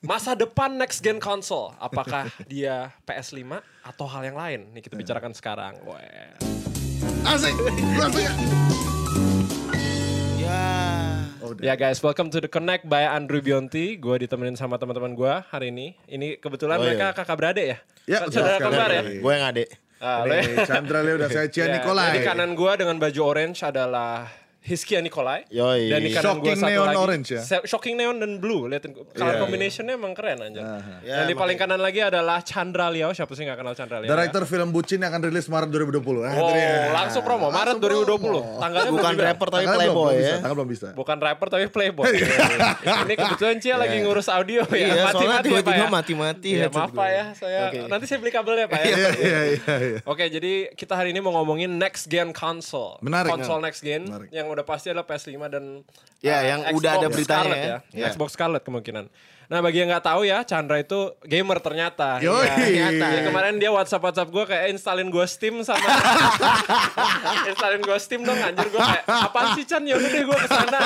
Masa depan next gen console, apakah dia PS5 atau hal yang lain? Nih kita bicarakan sekarang. Wah. Asik. Asik. Ya. Oh, udah. Ya guys, welcome to the Connect by Andrew Bionti. Gue ditemenin sama teman-teman gue hari ini. Ini kebetulan Oh, mereka iya. kakak beradik ya? Ya, Saudara kembar ya? Gue yang adek. Ah, Chandra Leo udah saya Cia Ya, Nikolai. Di kanan gue dengan baju orange adalah Hiskia Nikolai. Yoi. Dan di kanan gue Shocking satu neon lagi. orange ya? Se- Shocking neon dan blue. Liatin color Iya, combinationnya emang keren aja. Ya, dan di emang paling kanan lagi adalah Chandra Liao. Siapa sih gak kenal Chandra Liao? ya? Director film Bucin yang akan rilis Maret 2020. Ah, Oh, langsung promo Maret Langsung 2020. promo. Tanggalnya Bukan rapper tapi Tanggal belum, playboy belum bisa, ya. Tanggal belum bisa. Bukan rapper tapi playboy. Ini kebetulan Cia lagi ngurus audio ya. Iya, soalnya Mati-mati ya, Pak tiba-tiba ya. mati-mati. Iya, headset maaf. Pak ya. Saya nanti saya beli kabelnya Pak ya. Iya, iya, iya, iya. Oke, jadi kita hari ini mau ngomongin next gen console. Menarik, Console menarik. next gen Menarik. yang udah pasti adalah PS5 dan Ya, uh, yang Xbox udah ada beritanya Scarlet ya. ya. Ya. Xbox Scarlet kemungkinan. Nah, bagi yang nggak tahu ya, Chandra itu gamer ternyata. Yoi. Ya, ternyata. Ya, kemarin dia WhatsApp WhatsApp gue kayak installin gue Steam sama installin gue Steam dong anjir gue kayak apaan sih Chan ya udah deh gue ke sana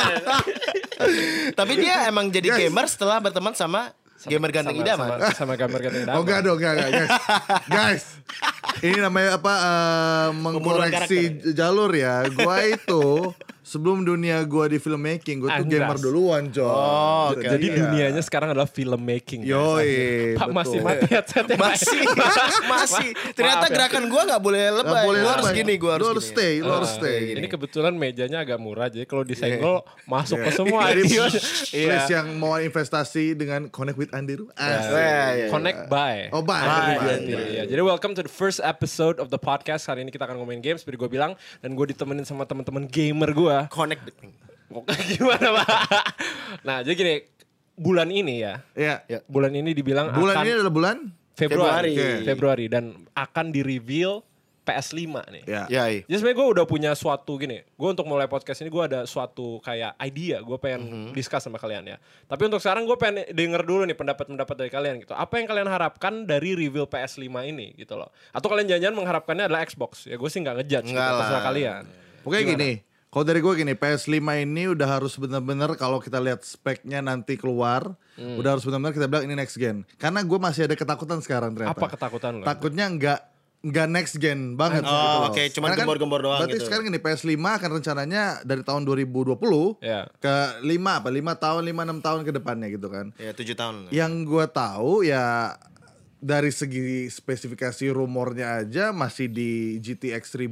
Tapi dia emang jadi Guys. gamer setelah berteman sama gamer ganteng sama, idaman. sama, sama gambar ganteng idaman. Oh enggak dong, enggak, enggak, guys. guys, ini namanya apa? eh, mengkoreksi jalur ya. Gua itu sebelum dunia gua di filmmaking, gua tuh Anjas. gamer duluan, coy. Oh, oke. Jadi Iya. dunianya sekarang adalah filmmaking. Yoi, Pak betul. masih mati headsetnya. Pak. Masih, masih. Ternyata Maaf ya. gerakan gua nggak boleh lebay. Nggak boleh Gua harus gini, gua harus Lu harus stay, lu harus stay. Ini kebetulan mejanya agak murah jadi kalau disenggol masuk ke semua. Jadi Iya. please yang mau investasi dengan Connect with Andiru. Iya, iya. Connect by. Oh. Bye. Iya, iya. Jadi welcome to the first episode of the podcast. Hari ini kita akan ngomongin games seperti gue bilang dan gue ditemenin sama teman-teman gamer gue. Connect the thing. Gimana pak? Nah jadi gini, bulan ini ya, Iya. Ya. bulan ini dibilang Bulan akan ini adalah bulan? Februari, Februari. Februari dan akan di reveal PS5 nih. Ya. Ya, iya. Jadi sebenarnya gue udah punya suatu gini, gue untuk mulai podcast ini gue ada suatu kayak idea, gue pengen Mhm. discuss sama kalian ya. Tapi untuk sekarang gue pengen denger dulu nih pendapat-pendapat dari kalian gitu. Apa yang kalian harapkan dari reveal PS5 ini gitu loh? Atau kalian jangan-jangan mengharapkannya adalah Xbox? Ya gue sih nggak ngejudge, gitu, Nggak lah. terserah kalian. Pokoknya gini, kalau dari gue gini, PS5 ini udah harus bener-bener kalau kita lihat speknya nanti keluar, Hmm. udah harus benar-benar kita bilang ini next gen. Karena gue masih ada ketakutan sekarang ternyata. Apa ketakutan lo? Takutnya nggak nggak next gen banget. Oh, gitu oke, cuman Karena kan gembor-gembor doang Berarti gitu. sekarang gini PS5 akan rencananya dari tahun 2020 Ya. ke 5 apa 5 tahun 5 6 tahun ke depannya gitu kan. Ya, tujuh tahun. Yang gue tahu ya dari segi spesifikasi rumornya aja masih di GTX 1000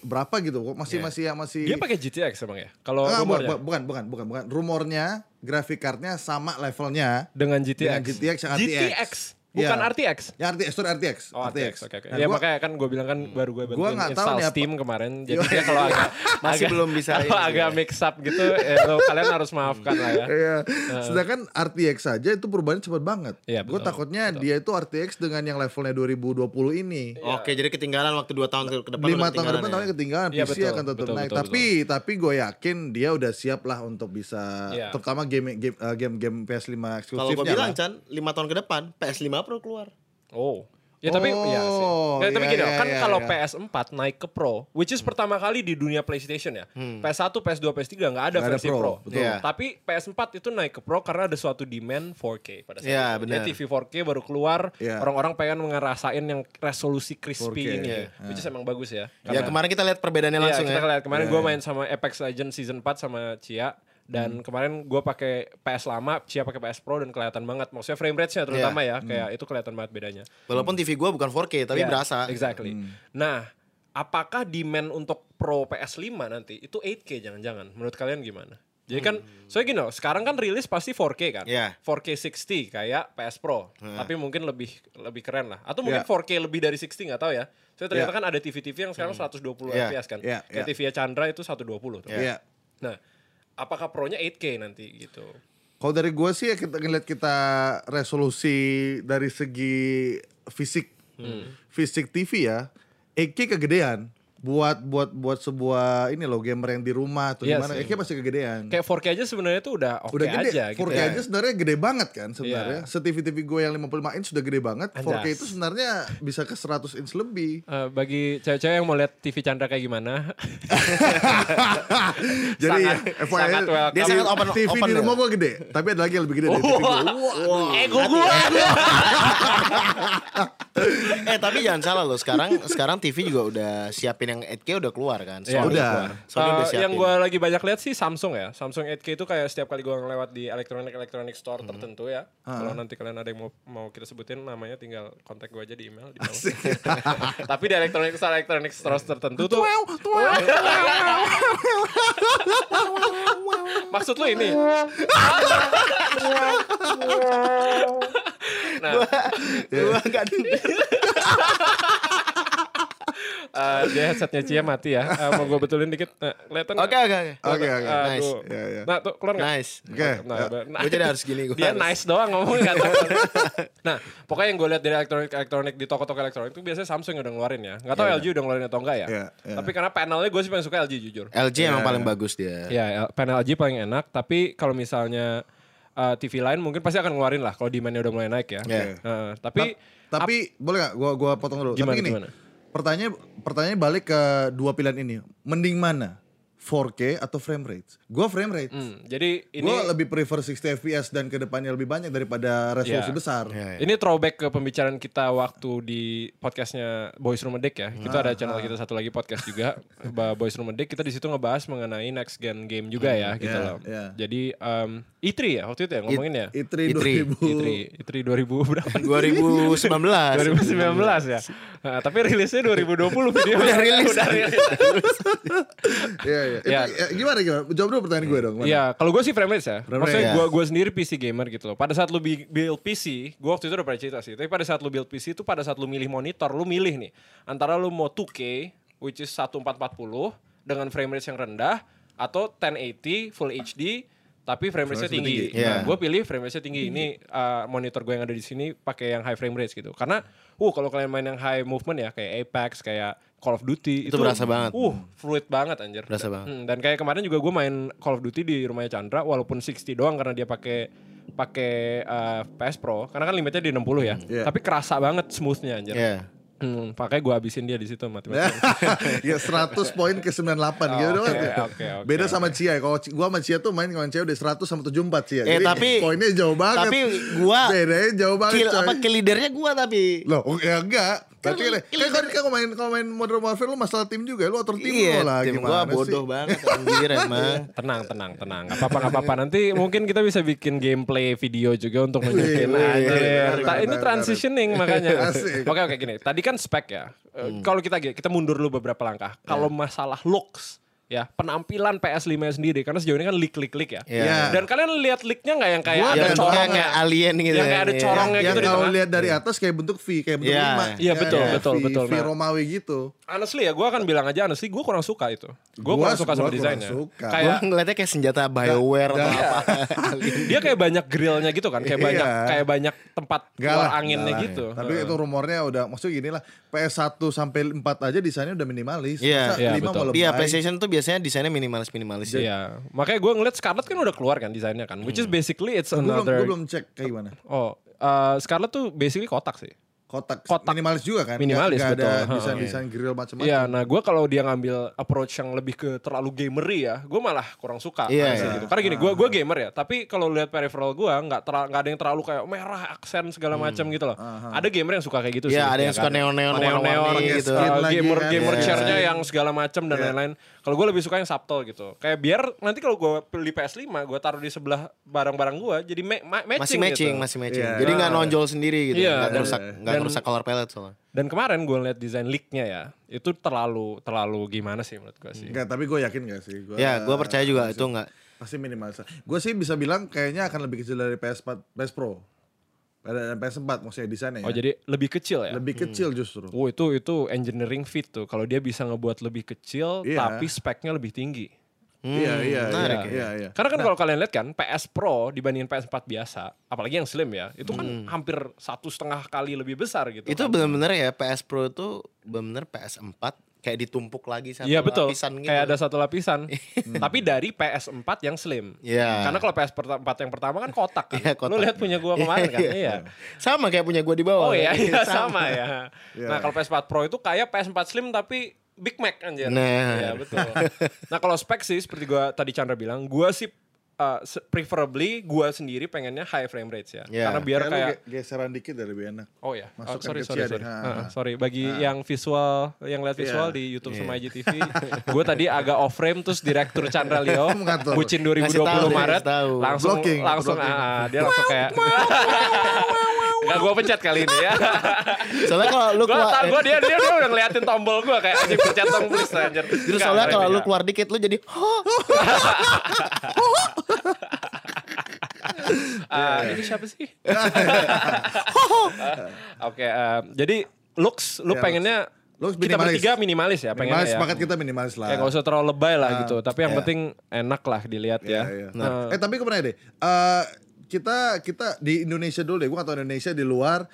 berapa gitu kok masih masih yang masih Dia pakai GTX emang ya? Kalau bu- rumornya bu- bukan bukan bukan bukan rumornya grafik cardnya sama levelnya dengan GTX. dengan GTX yang RTX. GTX, bukan Iya. RTX. Ya RTX, sorry RTX. Oh, RTX. Oke, oke. Nah, ya gua- makanya kan gue bilang kan baru gue bantuin tahu install nih apa- Steam kemarin. Jadi dia kalau agak Masih agak- belum bisa Kalau ini agak ya. mix up gitu, ya, lo, kalian harus maafkan lah ya. Iya. Sedangkan RTX saja itu perubahannya cepat banget. Iya, Gue betul, takutnya dia itu RTX dengan yang levelnya 2020 ini. Oke, jadi ketinggalan waktu dua tahun ke depan. lima udah tahun ke depan tahunnya ya. ketinggalan Iya, PC betul, akan tetap betul, naik betul, tapi tapi gue yakin dia udah siap lah untuk bisa Iya. terutama game game uh, game game PS5 Kalau eksklusifnya gue bilang. Chan, lima tahun ke depan PS5 Pro keluar. Oh. Ya tapi Oh, iya sih. Ya, tapi iya, gini, iya, kan iya, kalau iya. PS4 naik ke Pro, which is pertama kali di dunia PlayStation ya. PS1, PS2, PS3 nggak ada Hmm. Nggak ada versi Pro, Pro. betul. Iya. Tapi PS4 itu naik ke Pro karena ada suatu demand 4K pada saat Iya, itu. benar. Jadi TV 4K baru keluar, Iya. orang-orang pengen ngerasain yang resolusi crispy 4K, ini. iya. Which is emang bagus ya. Ya kemarin kita lihat perbedaannya Iya, langsung kita ya. lihat kemarin gue main sama Apex Legends season 4 sama Cia dan kemarin gue pakai PS lama, Cia pakai PS Pro dan kelihatan banget. Maksudnya frame rate-nya terutama ya, kayak itu kelihatan banget bedanya. Walaupun TV gua bukan 4K tapi Ya, berasa. Exactly. Nah, apakah demand untuk Pro PS5 nanti itu 8K jangan-jangan? Menurut kalian gimana? Jadi kan, soalnya gini loh, sekarang kan rilis pasti 4K kan? Iya. 4K 60 kayak PS Pro, tapi mungkin lebih lebih keren lah. Atau mungkin Iya. 4K lebih dari 60 nggak tahu ya. Soalnya ternyata kan ada TV-TV yang sekarang 120 Iya. fps kan. Iya, Kayak iya. TV Chandra itu 120 tuh. Iya. Nah, apakah Pro-nya 8K nanti gitu? Kalau dari gue sih ya kita ngeliat kita resolusi dari segi fisik Hmm. fisik TV ya, 8K kegedean. Buat buat buat sebuah ini loh gamer yang di rumah atau Iya gimana sih. kayaknya pasti kegedean. Kayak 4K aja sebenarnya tuh udah oke udah gede. aja 4K gitu. ya. aja sebenarnya gede banget kan sebenarnya. Iya. Se-TV TV gue yang 55 inch sudah gede banget. 4K Anjas. itu sebenarnya bisa ke 100 inch lebih. Eh, bagi cewek-cewek yang mau lihat TV Chandra kayak gimana, Jadi sangat, FYI sangat welcome. Dia sangat open TV open di ya. rumah gue gede, tapi ada lagi yang lebih gede dari TV gue. Ego gue. eh tapi jangan salah loh sekarang sekarang TV juga udah siapin yang 8K udah keluar kan. Sony udah. keluar. Sony udah Eh, siapin. yang gue lagi banyak lihat sih Samsung ya. Samsung 8K itu kayak setiap kali gue ngelewat di elektronik elektronik store tertentu ya. Kalau nanti kalian ada yang mau mau kita sebutin namanya tinggal kontak gue aja di email di bawah. Tapi di elektronik store elektronik store tertentu tuh maksud lu ini. nah, Gua nggak denger. eh, dia headsetnya Cia mati ya. Eh, mau gue betulin dikit. Nah, kelihatan? Oke oke oke. Oke oke. Nice. Ya, ya. Nah, tuh keluar nggak? Nice. Oke. Nah, nah, Gue jadi harus gini gue. dia nice doang ngomongnya nggak tahu. nah, pokoknya yang gue lihat dari elektronik elektronik di toko-toko elektronik itu biasanya Samsung yang udah ngeluarin ya. Nggak tahu LG udah ngeluarin atau enggak ya. Iya, iya. Tapi karena panelnya gue sih paling suka LG jujur. LG emang Iya, paling iya. bagus dia. Ya, L- panel LG paling enak. Tapi kalau misalnya uh, TV lain mungkin pasti akan ngeluarin lah kalau demandnya udah mulai naik ya. Iya. Uh, tapi Tapi boleh gak gua gua potong dulu. Gimana, Tapi gini, gimana? pertanyaan pertanyaan balik ke dua pilihan ini. Mending mana? 4K atau frame rate? Gua frame rate. hmm, jadi ini Gua lebih prefer 60 fps dan ke depannya lebih banyak daripada resolusi Iya. besar. Iya, iya. Ini throwback ke pembicaraan kita waktu di podcastnya Boys Room Deck ya. Kita ada channel kita satu lagi podcast juga, Ba- Boys Room Deck. Kita di situ ngebahas mengenai next gen game juga ya, gitu Iya, loh. iya. Jadi um, E3 ya waktu itu ya ngomongin ya. I3 I3. 2000. E3, E3 2000 berapa? 2019. 2019 ya. Nah, tapi rilisnya 2020 video. Udah rilis. Udah rilis. Iya, iya. Itu, ya, gimana gimana? Jawab dulu pertanyaan gue dong. Iya, kalau gue sih frame rate ya. Frame Maksudnya rate, gue ya. gue sendiri PC gamer gitu loh. Pada saat lu build PC, gue waktu itu udah pernah cerita sih. Tapi pada saat lu build PC itu pada saat lu milih monitor, lu milih nih antara lu mau 2K which is 1440 dengan frame rate yang rendah atau 1080 full HD tapi frame rate-nya tinggi. tinggi. Iya. Nah, gue pilih frame rate-nya tinggi. Ini uh, monitor gue yang ada di sini pakai yang high frame rate gitu. Karena uh kalau kalian main yang high movement ya kayak Apex, kayak Call of Duty Itu berasa banget. Uh, fluid banget anjir. Berasa Dan- banget. Hmm, dan kayak kemarin juga gue main Call of Duty di rumahnya Chandra walaupun 60 doang karena dia pakai pakai uh, PS Pro karena kan limitnya di 60 ya. Iya. Tapi kerasa banget smoothnya anjir. Iya. Hmm, makanya gue habisin dia di situ mati-mati. ya 100 poin ke 98 gitu doang. oke, oke, oke. Beda sama Cia. Kalau gua sama Cia tuh main kawan Cia udah 100 sama 74 Cia. Eh, Jadi tapi- poinnya jauh banget. Tapi gua bedanya jauh banget. kill coy. apa kill leadernya gua tapi. Loh, oh, ya enggak. Berarti kan, Kill- kan, kan kalau main kalau main Modern Warfare lu masalah tim juga, lu atur tim Iya, lu lah tim gimana gua bodoh sih? banget anjir emang. tenang, tenang, tenang. Gak apa-apa, gak apa-apa. Nanti mungkin kita bisa bikin gameplay video juga untuk nunjukin Wih, aja. wih, Ta- wih, Ini transitioning makanya. Oke, oke gini. Tadi kan spek ya. Eh, Kalau kita kita mundur dulu beberapa langkah. Kalau masalah looks ya penampilan PS5 -nya sendiri karena sejauh ini kan leak leak leak ya. Iya. Dan kalian lihat leaknya nggak yang kayak Gua ada Yang corongnya? kayak alien gitu. Yang kayak ada Iya. corongnya yang gitu di kalau lihat dari atas kayak bentuk V, kayak bentuk Iya. lima. Iya, betul, Kayak betul, V, betul. V. Romawi gitu. Honestly ya, gue akan bilang aja honestly gue kurang suka itu. Gue Gua- kurang suka sama gua desainnya. suka. Gua Kayak ngeliatnya kayak senjata Bioware atau apa. dia kayak banyak grillnya gitu kan, kayak Iya. banyak kayak banyak tempat keluar anginnya gitu. Tapi itu rumornya udah maksudnya gini lah. PS1 sampai 4 aja desainnya udah minimalis. Iya. Masa Iya, lima betul. mau lebay? Iya, PlayStation tuh biasanya desainnya minimalis-minimalis. Iya, makanya gue ngeliat Scarlet kan udah keluar kan desainnya kan, which is basically it's Gue belum, another. gua belum cek kayak gimana. Oh, uh, Scarlet tuh basically kotak sih. Kotak, Kotak. minimalis juga kan? Minimalis, Nggak- nggak betul. ada desain-desain grill macam-macam. Iya, nah gue kalau dia ngambil approach yang lebih ke terlalu gamery ya, gue malah kurang suka. Iya, iya. gitu. Karena gini, gue gue gamer ya, tapi kalau lihat peripheral gue nggak nggak ada yang terlalu kayak merah aksen segala macam gitu loh. Ada gamer yang suka kayak gitu sih. Iya, ada ya yang suka kan? neon-neon neon-neon warna-warni gitu. gitu. Lagi gamer kan. gamer Iya. chairnya yang segala macam dan Iya. lain-lain. Kalau gue lebih suka yang subtle gitu. Kayak biar nanti kalau gue beli PS5, gue taruh di sebelah barang-barang gue, jadi ma- ma- matching Masih matching, gitu. masih matching. Iya. Jadi nggak nonjol sendiri gitu. Iya, Nggak nggak dan- ngerusak color palette soalnya. Dan kemarin gue lihat desain leak-nya ya, itu terlalu terlalu gimana sih menurut gue sih. Enggak, tapi gue yakin gak sih? Gua, Ya, gue percaya juga itu nggak. Pasti minimalis. Gue sih bisa bilang kayaknya akan lebih kecil dari PS4, PS Pro. Dan PS4 maksudnya desainnya Oh ya. jadi lebih kecil ya? Lebih kecil justru. Oh itu itu engineering feat tuh. Kalau dia bisa ngebuat lebih kecil Iya. tapi speknya lebih tinggi. Iya, iya, menarik iya, iya, iya. Karena kan kalau kalian lihat kan PS Pro dibandingin PS4 biasa, apalagi yang slim ya, itu kan hampir satu setengah kali lebih besar gitu. Itu kan. bener-bener ya PS Pro itu bener-bener PS4 kayak ditumpuk lagi satu Iya betul, lapisan gitu. kayak ada satu lapisan. Tapi dari PS4 yang slim. Iya. Karena kalau PS4 yang pertama kan kotak kan. Iya, kotak. Lu lihat punya gua kemarin kan? Iya. Sama kayak punya gua di bawah. Oh iya, iya sama ya. Iya. Nah kalau PS4 Pro itu kayak PS4 Slim tapi Big Mac anjir. Nah. Iya betul. nah kalau spek sih seperti gua tadi Chandra bilang, gua sih uh, preferably gua sendiri pengennya high frame rates ya. Iya. Karena biar Kayak lu kayak ge- geseran dikit dari lebih enak. Oh ya, oh, Masukkan sorry sorry sorry. Uh, sorry bagi yang visual, yang lihat visual Iya. di YouTube Iya. sama IGTV, gue tadi agak off frame terus direktur Chandra Leo, bucin Ngasih 2020 tahu, Maret, tahu. langsung Blocking, langsung blocking. ah, dia langsung kayak Gak gue pencet kali ini ya. Soalnya kalau lu keluar tau gue dia, dia dia udah ngeliatin tombol gue kayak anjing pencet dong please anjir. Terus soalnya kalau lu keluar dikit lu jadi? Ah, ini siapa sih? Oke, eh, jadi looks lu Ya, pengennya Looks kita minimalis. bertiga minimalis ya pengennya Minimalis, ya. sepakat kita minimalis lah. Kayak gak usah terlalu lebay lah gitu, tapi yang iya. penting enak lah dilihat Iya, ya. iya. Nah, Eh tapi ke mana deh? Eh kita kita di Indonesia dulu deh. Gue gak tau Indonesia di luar.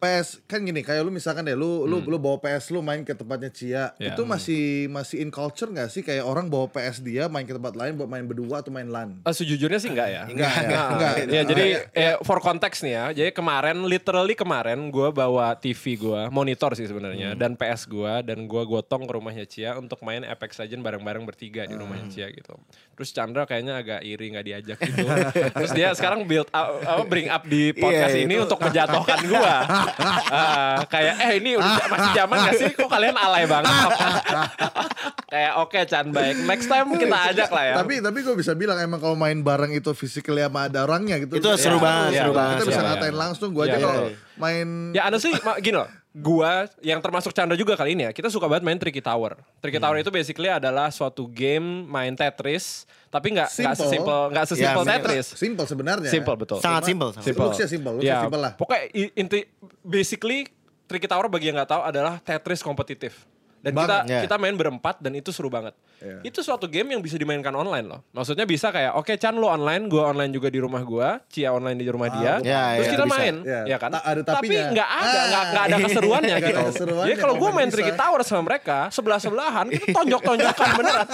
PS kan gini kayak lu misalkan deh lu lu lu bawa PS lu main ke tempatnya Cia Hmm. Ya. itu masih masih in culture nggak sih kayak orang bawa PS dia main ke tempat lain buat main berdua atau main LAN eh, sejujurnya sih enggak ya. Enggak, ya, Nah, enggak. Ya jadi eh, for konteks nih ya. Jadi kemarin literally kemarin gua bawa TV gua, monitor sih sebenarnya dan PS gua dan gua gotong ke rumahnya Cia untuk main Apex Legends bareng-bareng bertiga di rumahnya Cia gitu. Terus Chandra kayaknya agak iri nggak diajak gitu. Terus dia sekarang build up, apa, bring up di podcast Iya, ini itu. untuk menjatuhkan gua. Kayak eh ini udah masih zaman gak sih kok kalian alay banget. kayak oke Chan baik. Next time kita ajak lah ya. tapi tapi gue bisa bilang emang kalau main bareng itu physically sama ada orangnya gitu Itu seru Ya, banget, iya, seru kita banget, bisa iya, ngatain iya. langsung gue aja Iya, kalau iya. main Ya honestly ma- gini loh Gua yang termasuk Chandra juga kali ini ya Kita suka banget main Tricky Tower Tricky Tower itu basically adalah suatu game main Tetris Tapi nggak nggak Simple. sesimpel nggak sesimpel Ya, Tetris simple sebenarnya Simple betul sangat sangat Simple. Looks-nya simple, looks-nya Ya, simple lah. Pokoknya inti basically Tricky Tower bagi yang nggak tahu adalah Tetris kompetitif. Dan kita Banget. Ya. kita main berempat dan itu seru banget. Iya. Itu suatu game yang bisa dimainkan online loh. Maksudnya bisa kayak oke Chan lo online, gua online juga di rumah gua, Cia online di rumah dia. Ya, terus ya, kita bisa. main, Ya, ya kan? ta- ada Tapi nggak ada, Ah. nggak nggak ada keseruannya gitu. Jadi kalau gua kalau main. Tricky Tower sama mereka sebelah sebelahan, kita tonjok tonjokan beneran.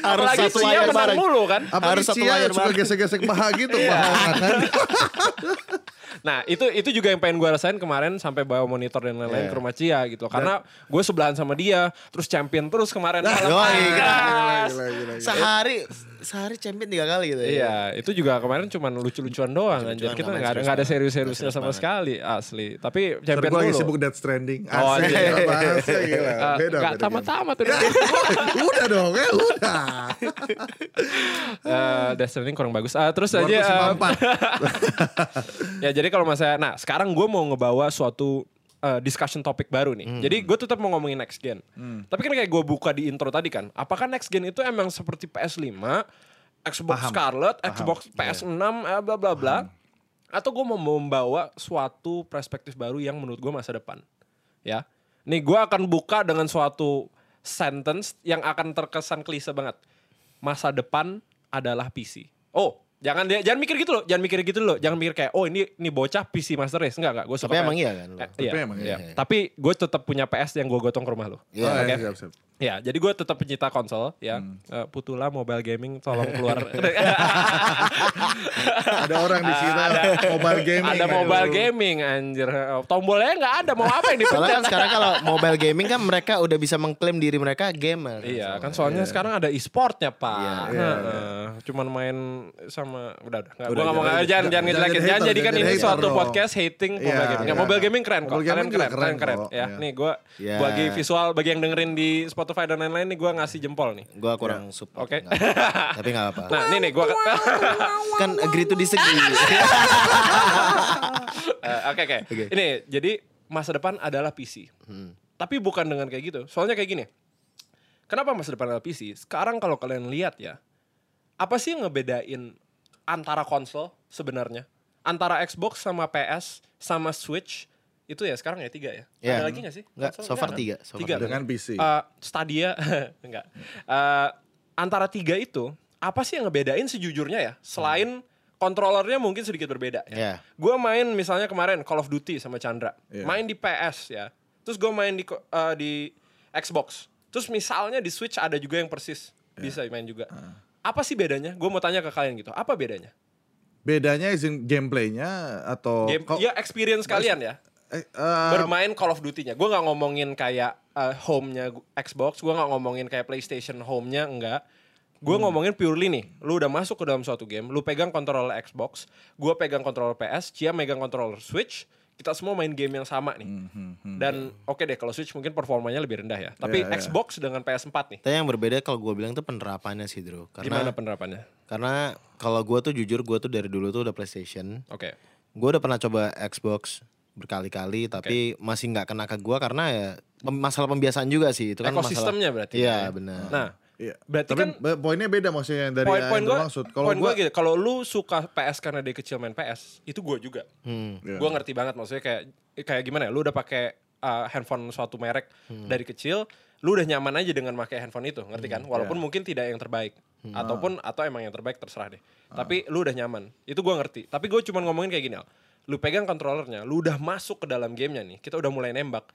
Apalagi satu layar bareng. mulu kan. apa Harus satu layar suka bareng. gesek-gesek paha gitu Iya. paha kan Nah itu itu juga yang pengen gue rasain kemarin sampai bawa monitor dan lain-lain Iya. ke rumah Cia gitu. Karena gue sebelahan sama dia, terus champion terus kemarin. malam. yoi, Ah, gila, gila, gila, gila. Sehari sehari champion tiga kali gitu ya. Iya, itu juga kemarin cuma lucu-lucuan doang anjir. Lucu-lucuan, Kita nggak ada nggak ada banget. serius-seriusnya sama serius sekali asli. Tapi champion gue lagi sibuk Death Stranding Oh, Asik, anjir. bahasnya gila Eh, Beda nggak beda tamat-tamat udah. Udah dong ya udah Eh, Death Stranding kurang bagus. Ah, terus aja. 254. ya jadi kalau misalnya, nah sekarang gue mau ngebawa suatu uh, discussion topik baru nih. Jadi gue tetap mau ngomongin next gen. Tapi kan kayak gue buka di intro tadi kan, apakah next gen itu emang seperti PS5, Xbox Paham. Scarlet, Xbox PS6, eh, bla bla bla, atau gue mau membawa suatu perspektif baru yang menurut gue masa depan, ya. Nih gue akan buka dengan suatu sentence yang akan terkesan klise banget. Masa depan adalah PC. Oh, jangan dia jangan mikir gitu loh, jangan mikir gitu loh, jangan mikir kayak oh ini ini bocah PC Master Race enggak enggak, gue suka Tapi PS. emang iya kan? Eh, Tapi iya, emang iya. iya. Tapi gue tetap punya PS yang gue gotong ke rumah lo. Iya, Oh, oke. siap, siap. Ya, jadi gue tetap pencinta konsol ya. Hmm. Eh, Putula Mobile Gaming tolong keluar. Ada orang di sini mobile gaming ada aduh. mobile gaming anjir. Tombolnya nggak ada, mau apa yang Soalnya kan sekarang kalau mobile gaming kan mereka udah bisa mengklaim diri mereka gamer. Iya, kan soalnya sekarang ada e-sportnya, Pak. Iya. Heeh. Cuman main sama udah udah. Nggak, Udah, gua nggak mau jangan- jangan ngejelekin. jadi Jangan jadikan jangan ini suatu podcast hating mobile Iya, gaming. Nggak, iya. mobile gaming keren kok. Mobile gaming keren, keren, keren keren. Ya, iya. nih gua Iya. bagi visual bagi yang dengerin di Spotify dan lain-lain nih gua ngasih jempol nih. Gua kurang support. Oke. apa-apa. Tapi nggak apa-apa. Nah, nih nih gua kan agree to disagree. Eh, Oke oke. Oke. Ini jadi masa depan adalah PC. Tapi bukan dengan kayak gitu. Soalnya kayak gini. Kenapa masa depan adalah PC? Sekarang kalau kalian lihat ya, apa sih yang ngebedain antara konsol sebenarnya? Antara Xbox sama PS sama Switch itu ya sekarang ya tiga ya. Iya. Ada lagi gak sih? Nggak, so far tiga, so far tiga. Dengan PC. Eh, Stadia enggak. Eh, antara tiga itu apa sih yang ngebedain sejujurnya ya? Selain kontrolernya mungkin sedikit berbeda ya. Iya. Gue main misalnya kemarin Call of Duty sama Chandra, Iya. main di PS ya. Terus gue main di eh, di Xbox. Terus misalnya di Switch ada juga yang persis bisa main juga. Ah. Apa sih bedanya? Gue mau tanya ke kalian gitu. Apa bedanya? Bedanya izin gameplaynya atau Game, kok- ya experience kalian ya. Eh, eh, bermain Call of Duty-nya. Gue nggak ngomongin kayak eh, home-nya Xbox, gue nggak ngomongin kayak PlayStation home-nya, enggak. Gue Hmm. ngomongin purely nih, lu udah masuk ke dalam suatu game, lu pegang controller Xbox, gue pegang controller PS, Cia megang controller Switch, kita semua main game yang sama nih. Dan oke deh, kalau Switch mungkin performanya lebih rendah ya. Tapi Hmm, Iya, iya. Xbox dengan PS4 nih, Tapi yang berbeda kalau gue bilang tuh penerapannya sih, Bro. gimana Karena penerapannya? karena kalau gue tuh jujur gue tuh dari dulu tuh udah PlayStation. Oke. Gue udah pernah coba Xbox berkali-kali tapi masih nggak kena ke gue karena ya masalah pembiasaan juga sih itu kan Ekosistemnya masalah. berarti Iya ya. benar. Nah, Iya. berarti Tapi kan poinnya beda maksudnya yang dari poin-poin yang gue, maksud. Kalau poin gua gue gitu, kalau lu suka PS karena dari kecil main PS, itu gue juga. Hmm. Iya. Gue ngerti banget maksudnya kayak kayak gimana ya, lu udah pakai uh, handphone suatu merek Hmm. dari kecil, lu udah nyaman aja dengan pakai handphone itu, ngerti kan? Walaupun Iya. mungkin tidak yang terbaik, Hmm. ataupun atau emang yang terbaik terserah deh. Ah. Tapi lu udah nyaman, itu gue ngerti. Tapi gue cuma ngomongin kayak gini, Al. Lu pegang kontrolernya, lu udah masuk ke dalam gamenya nih, kita udah mulai nembak.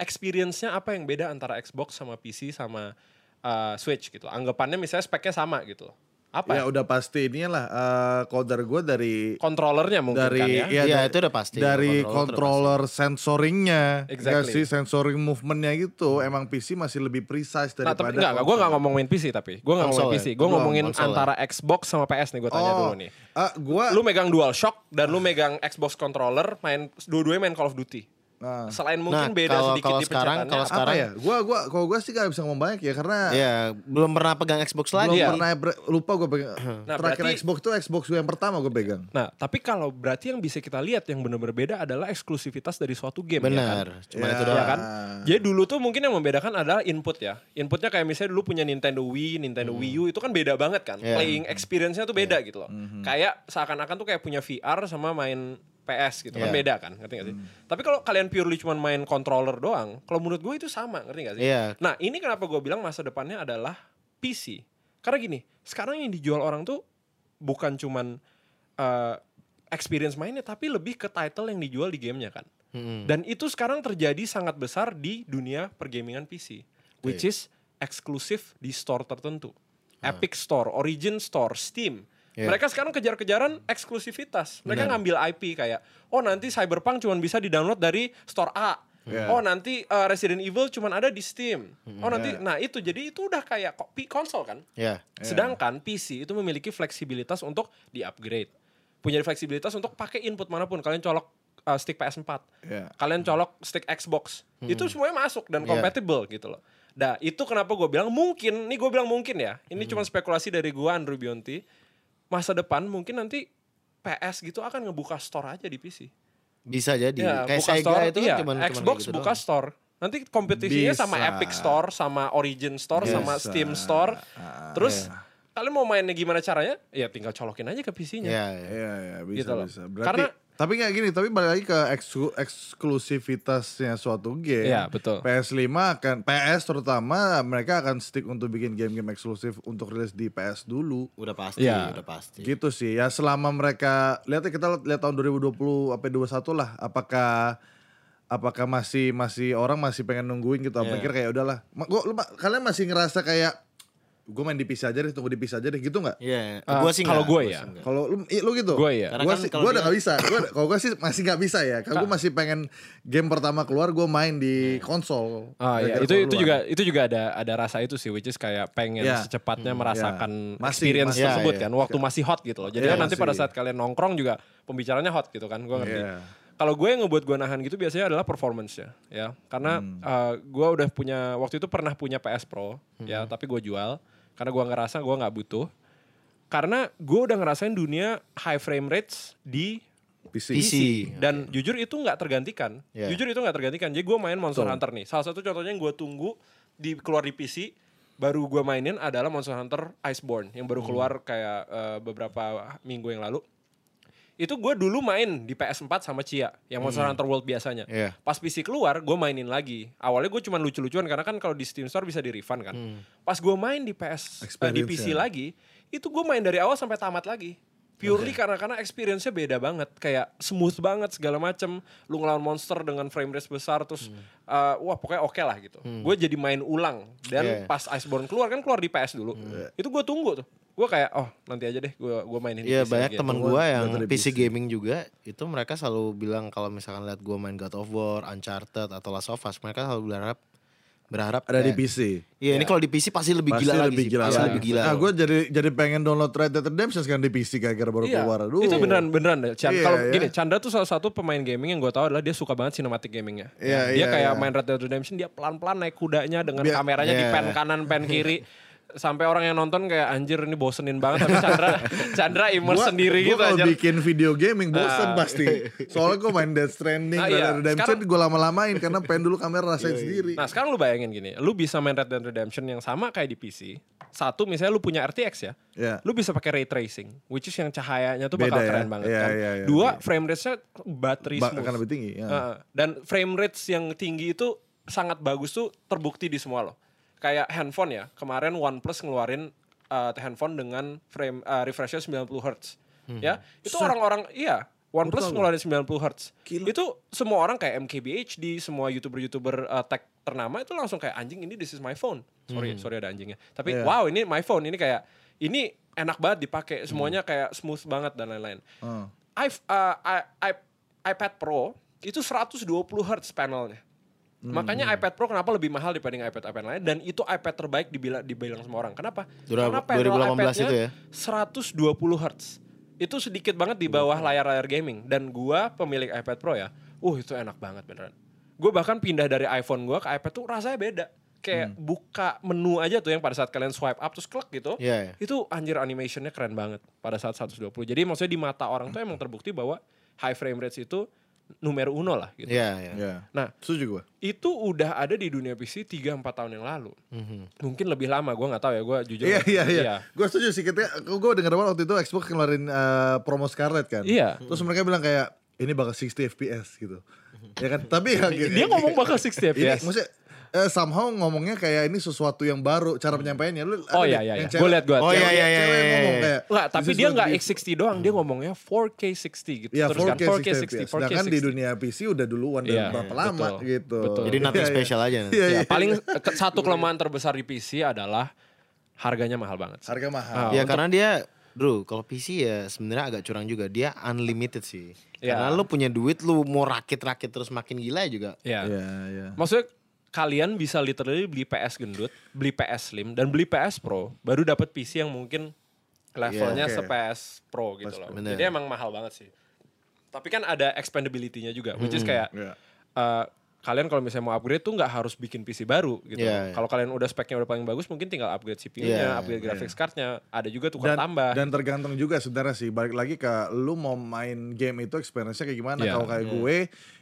Experience-nya apa yang beda antara Xbox sama PC sama uh, Switch gitu? Anggapannya misalnya speknya sama gitu. Apa ya ya? udah pasti ini lah eh coder gue dari Kontrolernya mungkin dari kan ya? Iya, da- itu udah pasti. dari Controller controller sensoringnya Exactly. ya sih sensoring movementnya gitu emang PC masih lebih precise Nah, tapi daripada enggak, enggak, gue nggak ngomongin PC tapi. Gue nggak Konsol ngomongin ya? PC. Gue ngomongin konsol ya? antara Xbox sama PS nih gue tanya Oh, dulu nih. ah, gua Lu megang DualShock dan lu megang Xbox controller, main dua-duanya main Call of Duty. Nah, Selain mungkin Nah, beda kalau- sedikit kalau di sekarang- kalau apa- sekarang- apa ya gua gua kalau gua sih gak bisa ngomong banyak ya karena Iya, belum pernah pegang Xbox belum lagi. Iya. pernah ber- lupa gue pegang Nah, terakhir berarti- Xbox tuh Xbox gue yang pertama gue pegang Nah, tapi kalau berarti yang bisa kita lihat yang benar-benar beda adalah eksklusivitas dari suatu game ya kan? Benar, cuma Ya. itu Ya doang. kan? Jadi dulu tuh mungkin yang membedakan adalah input ya. Inputnya kayak misalnya dulu punya Nintendo Wii, Nintendo Wii U itu kan beda banget kan. Iya. Playing experience-nya tuh beda gitu loh. Kayak seakan-akan tuh kayak punya VR sama main PS gitu kan Iya. beda kan, ngerti gak sih? Tapi kalau kalian purely cuma main controller doang, kalau menurut gue itu sama, ngerti gak sih? Iya. Nah ini kenapa gue bilang masa depannya adalah PC. Karena gini, sekarang yang dijual orang tuh bukan cuman uh, experience mainnya, tapi lebih ke title yang dijual di gamenya kan. Mm-mm. Dan itu sekarang terjadi sangat besar di dunia pergamingan PC, which is eksklusif di store tertentu. Epic Store, Origin Store, Steam. Yeah. Mereka sekarang kejar-kejaran eksklusivitas. Mereka ngambil IP kayak, oh nanti Cyberpunk cuma bisa di-download dari store A. Yeah. Oh nanti uh, Resident Evil cuma ada di Steam. Oh nanti, Yeah. nah itu jadi itu udah kayak konsol kan. Iya. Sedangkan PC itu memiliki fleksibilitas untuk di-upgrade. Punya fleksibilitas untuk pakai input mana pun. Kalian colok uh, stick PS4. Iya. Kalian colok stick Xbox. Itu semuanya masuk dan compatible gitu loh. Nah itu kenapa gue bilang mungkin, nih gue bilang mungkin ya. Ini cuma spekulasi dari gue Andrew Bionti. Masa depan mungkin nanti PS gitu akan ngebuka store aja di PC. Bisa jadi. Ya, Kayak buka Sega store, itu iya, kan cuman cuman Xbox gitu buka doang. store. Nanti kompetisinya sama Bisa. Epic Store, sama Origin Store, sama Bisa. Steam Store. Ah, Terus kalian mau mainnya gimana caranya? Ya tinggal colokin aja ke PC-nya. Iya, iya. Iya, iya, bisa, Gitu bisa. Berarti, Karena- tapi nggak gini, tapi balik lagi ke eksklu- eksklusivitasnya suatu game. Iya, betul. PS5 akan, PS terutama mereka akan stick untuk bikin game-game eksklusif untuk rilis di PS dulu. Udah pasti, Iya. udah pasti. Gitu sih. Ya selama mereka, lihat ya, kita lihat tahun 2020 sampai 21 lah, apakah apakah masih masih orang masih pengen nungguin gitu. Yeah. Pikir kayak udahlah. Gua, lu, ma- kalian masih ngerasa kayak gue main di PC aja deh, tunggu di PC aja deh gitu nggak? Iya, Eh, gua sih kalau gue gua ya. Kalau lu, lu gitu? Gue ya. Karena Gua kan sih, kalau gua udah gak bisa. Gua, kalau gue sih masih gak bisa ya. Kalau gue masih pengen game pertama keluar, gue main di konsol. Ah iya, itu itu juga itu juga ada ada rasa itu sih, which is kayak pengen Ya. secepatnya merasakan Ya. Masih, experience masih. tersebut Ya, kan, ya. waktu masih hot gitu loh. Jadi Ya, kan nanti masih. pada saat kalian nongkrong juga pembicaranya hot gitu kan, gue ngerti. Iya. Kalau gue yang ngebuat gue nahan gitu biasanya adalah performance-nya, ya. Karena Hmm. uh, gue udah punya waktu itu pernah punya PS Pro, ya, Hmm. tapi gue jual karena gue ngerasa gue nggak butuh. Karena gue udah ngerasain dunia high frame rates di PC. PC. dan jujur itu nggak tergantikan. Ya. Jujur itu nggak tergantikan. Jadi gue main Monster Betul. Hunter nih. Salah satu contohnya yang gue tunggu di keluar di PC baru gue mainin adalah Monster Hunter Iceborne yang Hmm. baru keluar kayak eh, beberapa minggu yang lalu. Itu gue dulu main di PS4 sama Cia yang Monster Hunter World biasanya. Hmm. Iya. Pas PC keluar gue mainin lagi. Awalnya gue cuma lucu-lucuan karena kan kalau di Steam Store bisa di refund kan. Hmm. Pas gue main di PS eh, di PC Experience-nya. lagi, itu gue main dari awal sampai tamat lagi. Purely karena karena experience-nya beda banget, kayak smooth banget segala macem. Lu ngelawan monster dengan frame rate besar terus uh, wah pokoknya oke lah gitu. Gue jadi main ulang dan Yeah. pas Iceborne keluar kan keluar di PS dulu. Itu gue tunggu tuh. Gue kayak oh nanti aja deh gue gue mainin di Iya banyak teman Gua gua yang PC gaming juga itu mereka selalu bilang kalau misalkan lihat gua main God of War, Uncharted atau Last of Us mereka selalu berharap berharap Ada di kayak, PC. Iya ini kalau di PC pasti lebih Pasti gila lagi lebih sih, gila pasti lagi. lebih gila. Nah, gue jadi jadi pengen download Red Dead Redemption sekarang di PC gara-gara baru Iya, keluar. Aduh. itu beneran beneran deh. Chan, Iya, kalau iya. gini, Chandra tuh salah satu pemain gaming yang gue tahu adalah dia suka banget cinematic gamingnya. Iya, dia iya, kayak iya. main Red Dead Redemption dia pelan-pelan naik kudanya dengan Biar- kameranya di Iya. pen kanan, pen kiri. Sampai orang yang nonton kayak anjir ini bosenin banget tapi Chandra Chandra immerse sendiri gua gitu kalau aja. bikin video gaming bosen Ah. pasti. Soalnya gue main Death Stranding, Ah, Red iya. Dead Redemption gue lama-lamain karena pengen dulu kamera rasain sendiri. Nah sekarang lu bayangin gini, lu bisa main Red Dead Redemption yang sama kayak di PC. Satu misalnya lu punya RTX ya, Ya. lu bisa pakai ray tracing, which is yang cahayanya tuh Beda bakal ya? keren banget Iya, kan. iya, iya. Dua, frame rate-nya battery Ba- smooth. akan lebih tinggi. ya. Heeh. dan frame rates yang tinggi itu sangat bagus tuh terbukti di semua loh. Kayak handphone ya, kemarin OnePlus ngeluarin uh, handphone dengan frame uh, refresh 90 Hz. Ya, itu orang-orang iya, OnePlus ngeluarin 90 Hz. Itu semua orang kayak MKBHD, semua YouTuber-YouTuber uh, tech ternama itu langsung kayak anjing ini this is my phone. Sorry, sorry ada anjingnya. Tapi Iya. wow, ini my phone, ini kayak ini enak banget dipakai, semuanya kayak smooth banget dan lain-lain. I- uh, i- i- iPad Pro itu 120 Hz panelnya. Hmm. Makanya iPad Pro kenapa lebih mahal dibanding iPad-iPad lain dan itu iPad terbaik dibilang dibilang semua orang. Kenapa? Dura- Karena panel 2018 iPad-nya itu ya? 120 Hz. Itu sedikit banget di bawah layar-layar gaming dan gua pemilik iPad Pro ya. Uh, itu enak banget beneran. Gue bahkan pindah dari iPhone gua ke iPad tuh rasanya beda. Kayak Hmm. buka menu aja tuh yang pada saat kalian swipe up terus klik gitu. Iya, iya. Itu anjir animationnya keren banget pada saat 120. Jadi maksudnya di mata orang tuh emang terbukti bahwa high frame rates itu numero uno lah gitu. Iya, iya. Ya. Nah, Setuju gue. itu udah ada di dunia PC 3-4 tahun yang lalu. Mhm. Mungkin lebih lama, gue nggak tahu ya, gue jujur. Iya iya iya. Gue setuju sih ketika gue denger banget waktu itu Xbox ngeluarin eh, promo Scarlet kan. Iya. Terus mereka bilang kayak ini bakal 60 FPS gitu. ya kan? Tapi ya gitu. Dia ngomong bakal 60 ini FPS. maksudnya eh, somehow ngomongnya kayak ini sesuatu yang baru cara penyampaiannya. Lu ada Oh iya iya, yang iya. cewek- gue liat gue. Oh, iya, iya, iya, cewek iya, ngomong iya. kayak Nggak, tapi dia gonna nggak be- X60 doang, dia ngomongnya 4K 60 gitu. Ya Terus kan 4K 60 FPS. 4K Sedangkan di 60. dunia PC udah duluan Iya, dan berapa lama betul, gitu. betul. Jadi nothing Iya, iya. special aja. Iya, Ya, iya. paling satu kelemahan terbesar di PC adalah harganya mahal banget. Harga mahal. Ah, Ya karena dia Bro, kalau PC ya sebenarnya agak curang juga. Dia unlimited sih. Ya. Karena lu punya duit, lu mau rakit-rakit terus makin gila juga. Ya. Iya iya. Maksudnya kalian bisa literally beli PS gendut, beli PS Slim, dan beli PS Pro, baru dapat PC yang mungkin levelnya Iya, oke. se-PS Pro gitu loh. Bener. Jadi emang mahal banget sih. Tapi kan ada expandability-nya juga, which is kayak Iya. eh, kalian kalau misalnya mau upgrade tuh nggak harus bikin PC baru gitu. Iya, iya. Kalau kalian udah speknya udah paling bagus, mungkin tinggal upgrade CPU-nya, Iya, upgrade graphics card-nya, ada juga tukar dan, tambah. dan tergantung juga sebenarnya sih balik lagi ke lu mau main game itu experience-nya kayak gimana Iya. kalau kayak gue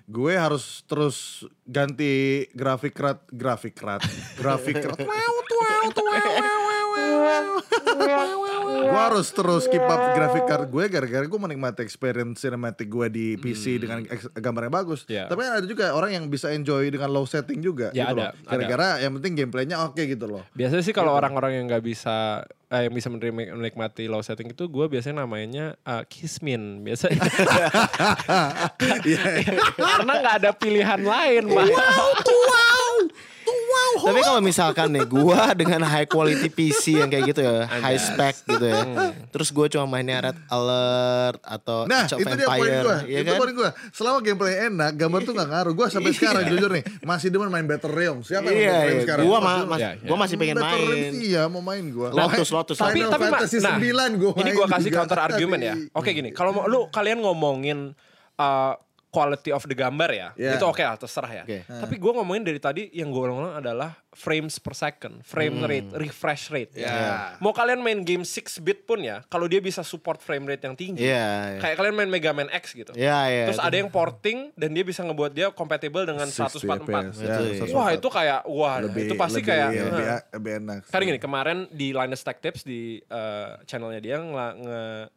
gue harus terus ganti grafik card grafik card grafik card wow wow tuh wow wow wow wow gue harus terus keep up grafik card gue gara-gara gue menikmati experience cinematic gue di PC dengan ex- gambar yang bagus. Iya. tapi kan ada juga orang yang bisa enjoy dengan low setting juga Ya, gitu ada, loh. gara-gara yang penting gameplaynya oke gitu loh. Biasanya sih kalau orang-orang yang nggak bisa eh, yang bisa menerima- menikmati low setting itu gue biasanya namanya uh, kismin biasanya. Karena nggak ada pilihan lain, Pak. Tapi kalau misalkan nih gua dengan high quality PC yang kayak gitu ya, high spec gitu ya. Terus gua cuma mainnya Red Alert atau Nah Age of itu dia poin Empire, gue ya Itu kan? poin gue Selama gameplay enak Gambar tuh gak ngaruh Gue sampai sekarang jujur nih Masih demen main Battle Realms Siapa yang main Iya, Battle Realms iya. sekarang? Gua, Masih ma mas- Iya, iya. gua masih pengen Battle Realms main. Iya mau main gue Lotus, Lotus. tapi Final tapi Fantasy nah, 9 gue ini gue kasih counter argument ya. Oke gini, kalau lu kalian ngomongin uh, quality of the gambar ya, Yeah. itu oke lah terserah ya. Oke. Tapi gue ngomongin dari tadi yang gue ulang adalah frames per second, frame rate, refresh rate. Ya. Mau kalian main game 6 bit pun ya, kalau dia bisa support frame rate yang tinggi, Iya, iya. kayak kalian main Mega Man X gitu. Iya, iya. Terus itu. ada yang porting dan dia bisa ngebuat dia compatible dengan 144. Ya, Itu, iya. Wah itu kayak wah lebih, itu pasti lebih, kayak lebih, nah. lebih enak Kan gini, kemarin di Linus Tech Tips di eh, channelnya dia ngela-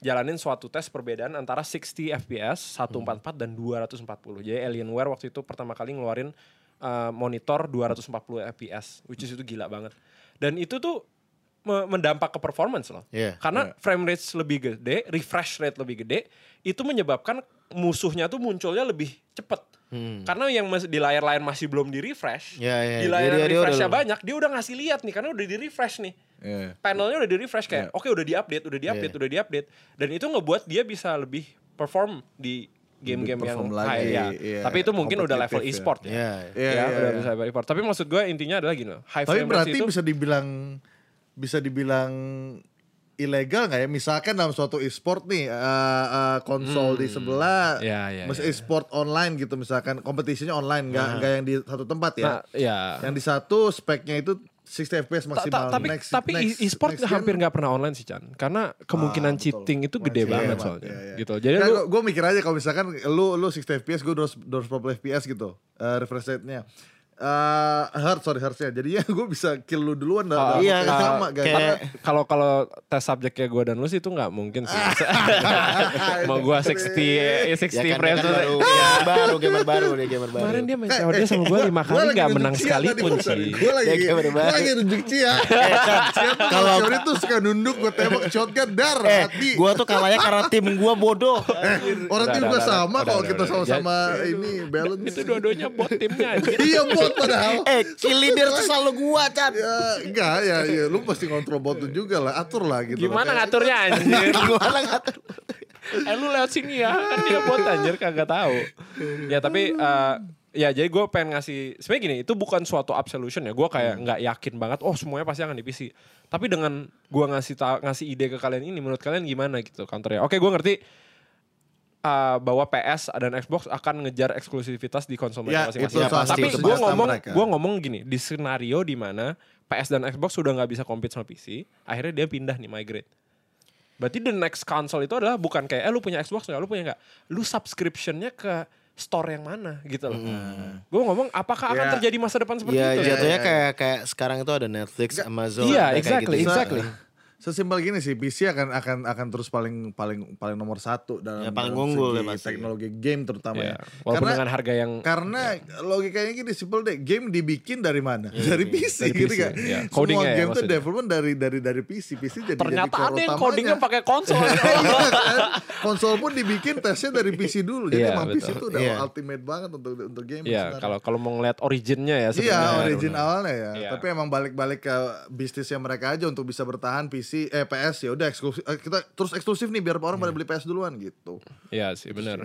ngejalanin suatu tes perbedaan antara 60 FPS, 144 dan 240. Jadi Alienware waktu itu pertama kali ngeluarin eh, monitor 240 FPS, which is itu gila banget. Dan itu tuh mendampak ke performance loh. Iya. Karena frame rate lebih gede, refresh rate lebih gede, itu menyebabkan musuhnya tuh munculnya lebih cepet. Karena yang di layar lain masih belum di refresh, Iya, iya. di layar Jadi dia refreshnya udah- banyak, dia udah ngasih lihat nih karena udah di refresh nih. Iya. Panelnya udah di refresh kayak, oke udah di update, udah di update, Iya. udah di update, dan itu ngebuat dia bisa lebih perform di game-game yang perform high lagi, ya. iya. Tapi itu mungkin udah level ya. e-sport ya. Iya. Iya, ya, iya, udah iya. bisa level e-sport. Tapi maksud gue intinya adalah gini, loh, high Tapi frame rate berarti itu bisa dibilang bisa dibilang ilegal nggak ya? Misalkan dalam suatu e-sport nih eh, eh, konsol di sebelah, Ya, ya, mas ya. e-sport online gitu misalkan kompetisinya online nggak nggak yang di satu tempat ya? Nah, ya. Yang di satu speknya itu 60 fps maksimal. ta- tapi Next- tapi next- e-sport next gen- hampir nggak pernah online sih Chan karena kemungkinan Ah, betul. cheating itu gede Iya, banget soalnya iya, iya. gitu jadi Nah, lu gua mikir aja kalau misalkan lu lu 60 fps, gue 240 fps gitu, eh, refresh rate-nya. Eh, hertz sorry hertznya jadinya gue bisa kill lu duluan dah Ah, dalam iya, sama guys. kalau kalau tes subjeknya gue dan lu sih itu nggak mungkin sih mau gue 60 eh, 60 Ya kan, frames kan baru, Iya. baru gamer baru dia gamer baru. kemarin dia main COD sama gue lima kali nggak menang sekalipun sih Gue lagi, gue baru. lagi nunjuk Cia. Kalau Cia tuh suka nunduk, gue tembak shotgun dar Eh, hati. gua tuh kalahnya karena tim gua bodoh. Orang tim gue sama kalau kita sama-sama ini balance. itu dua-duanya bot timnya Iya bot padahal. eh, kill leader tuh selalu gua, Chan. Ya, enggak ya, ya, lu pasti kontrol bot tuh juga lah, atur lah gitu. gimana Kayak- ngaturnya anjir Gimana ngatur? eh lu lewat sini ya kan dia bot anjir kagak tahu ya tapi eh, ya jadi gue pengen ngasih sebenarnya gini itu bukan suatu absolution ya gue kayak Hmm. nggak yakin banget oh semuanya pasti akan di PC tapi dengan gue ngasih ta- ngasih ide ke kalian ini menurut kalian gimana gitu counternya oke gue ngerti eh, bahwa PS dan Xbox akan ngejar eksklusivitas di konsol Ya, mereka itu masing-masing. salah tapi gue ngomong gue ngomong gini di skenario di mana PS dan Xbox sudah nggak bisa compete sama PC, akhirnya dia pindah nih migrate. Berarti the next console itu adalah bukan kayak eh lu punya Xbox nggak, lu punya nggak, lu subscriptionnya ke store yang mana gitu loh. Gue ngomong apakah akan Ya. terjadi masa depan seperti Ya itu? jatuhnya ya, ya. kayak kayak sekarang itu ada Netflix, Amazon, Iya, kayak exactly, gitu. exactly. Sesimpel gini sih, PC akan akan akan terus paling paling paling nomor satu dalam, Ya, paling dalam unggul segi ya teknologi game terutama Ya, ya. walaupun Karena dengan harga yang karena logikanya gini simpel deh, game dibikin dari mana? dari PC, dari gitu PC, kan. ya. Semua Codingnya ya game tuh development dari dari dari PC, PC jadi ternyata jadi ada yang codingnya pakai konsol. Iya kan? Konsol pun dibikin tesnya dari PC dulu. Jadi Iya, emang PC betul. itu udah Iya. ultimate banget untuk untuk game. Iya, sebenarnya. kalau kalau mau ngeliat originnya ya Iya origin awalnya ya. Iya. Tapi emang balik-balik ke bisnisnya mereka aja untuk bisa bertahan PC eh PS ya udah eksklusif eh, kita terus eksklusif nih biar orang pada beli PS duluan gitu. Iya sih benar.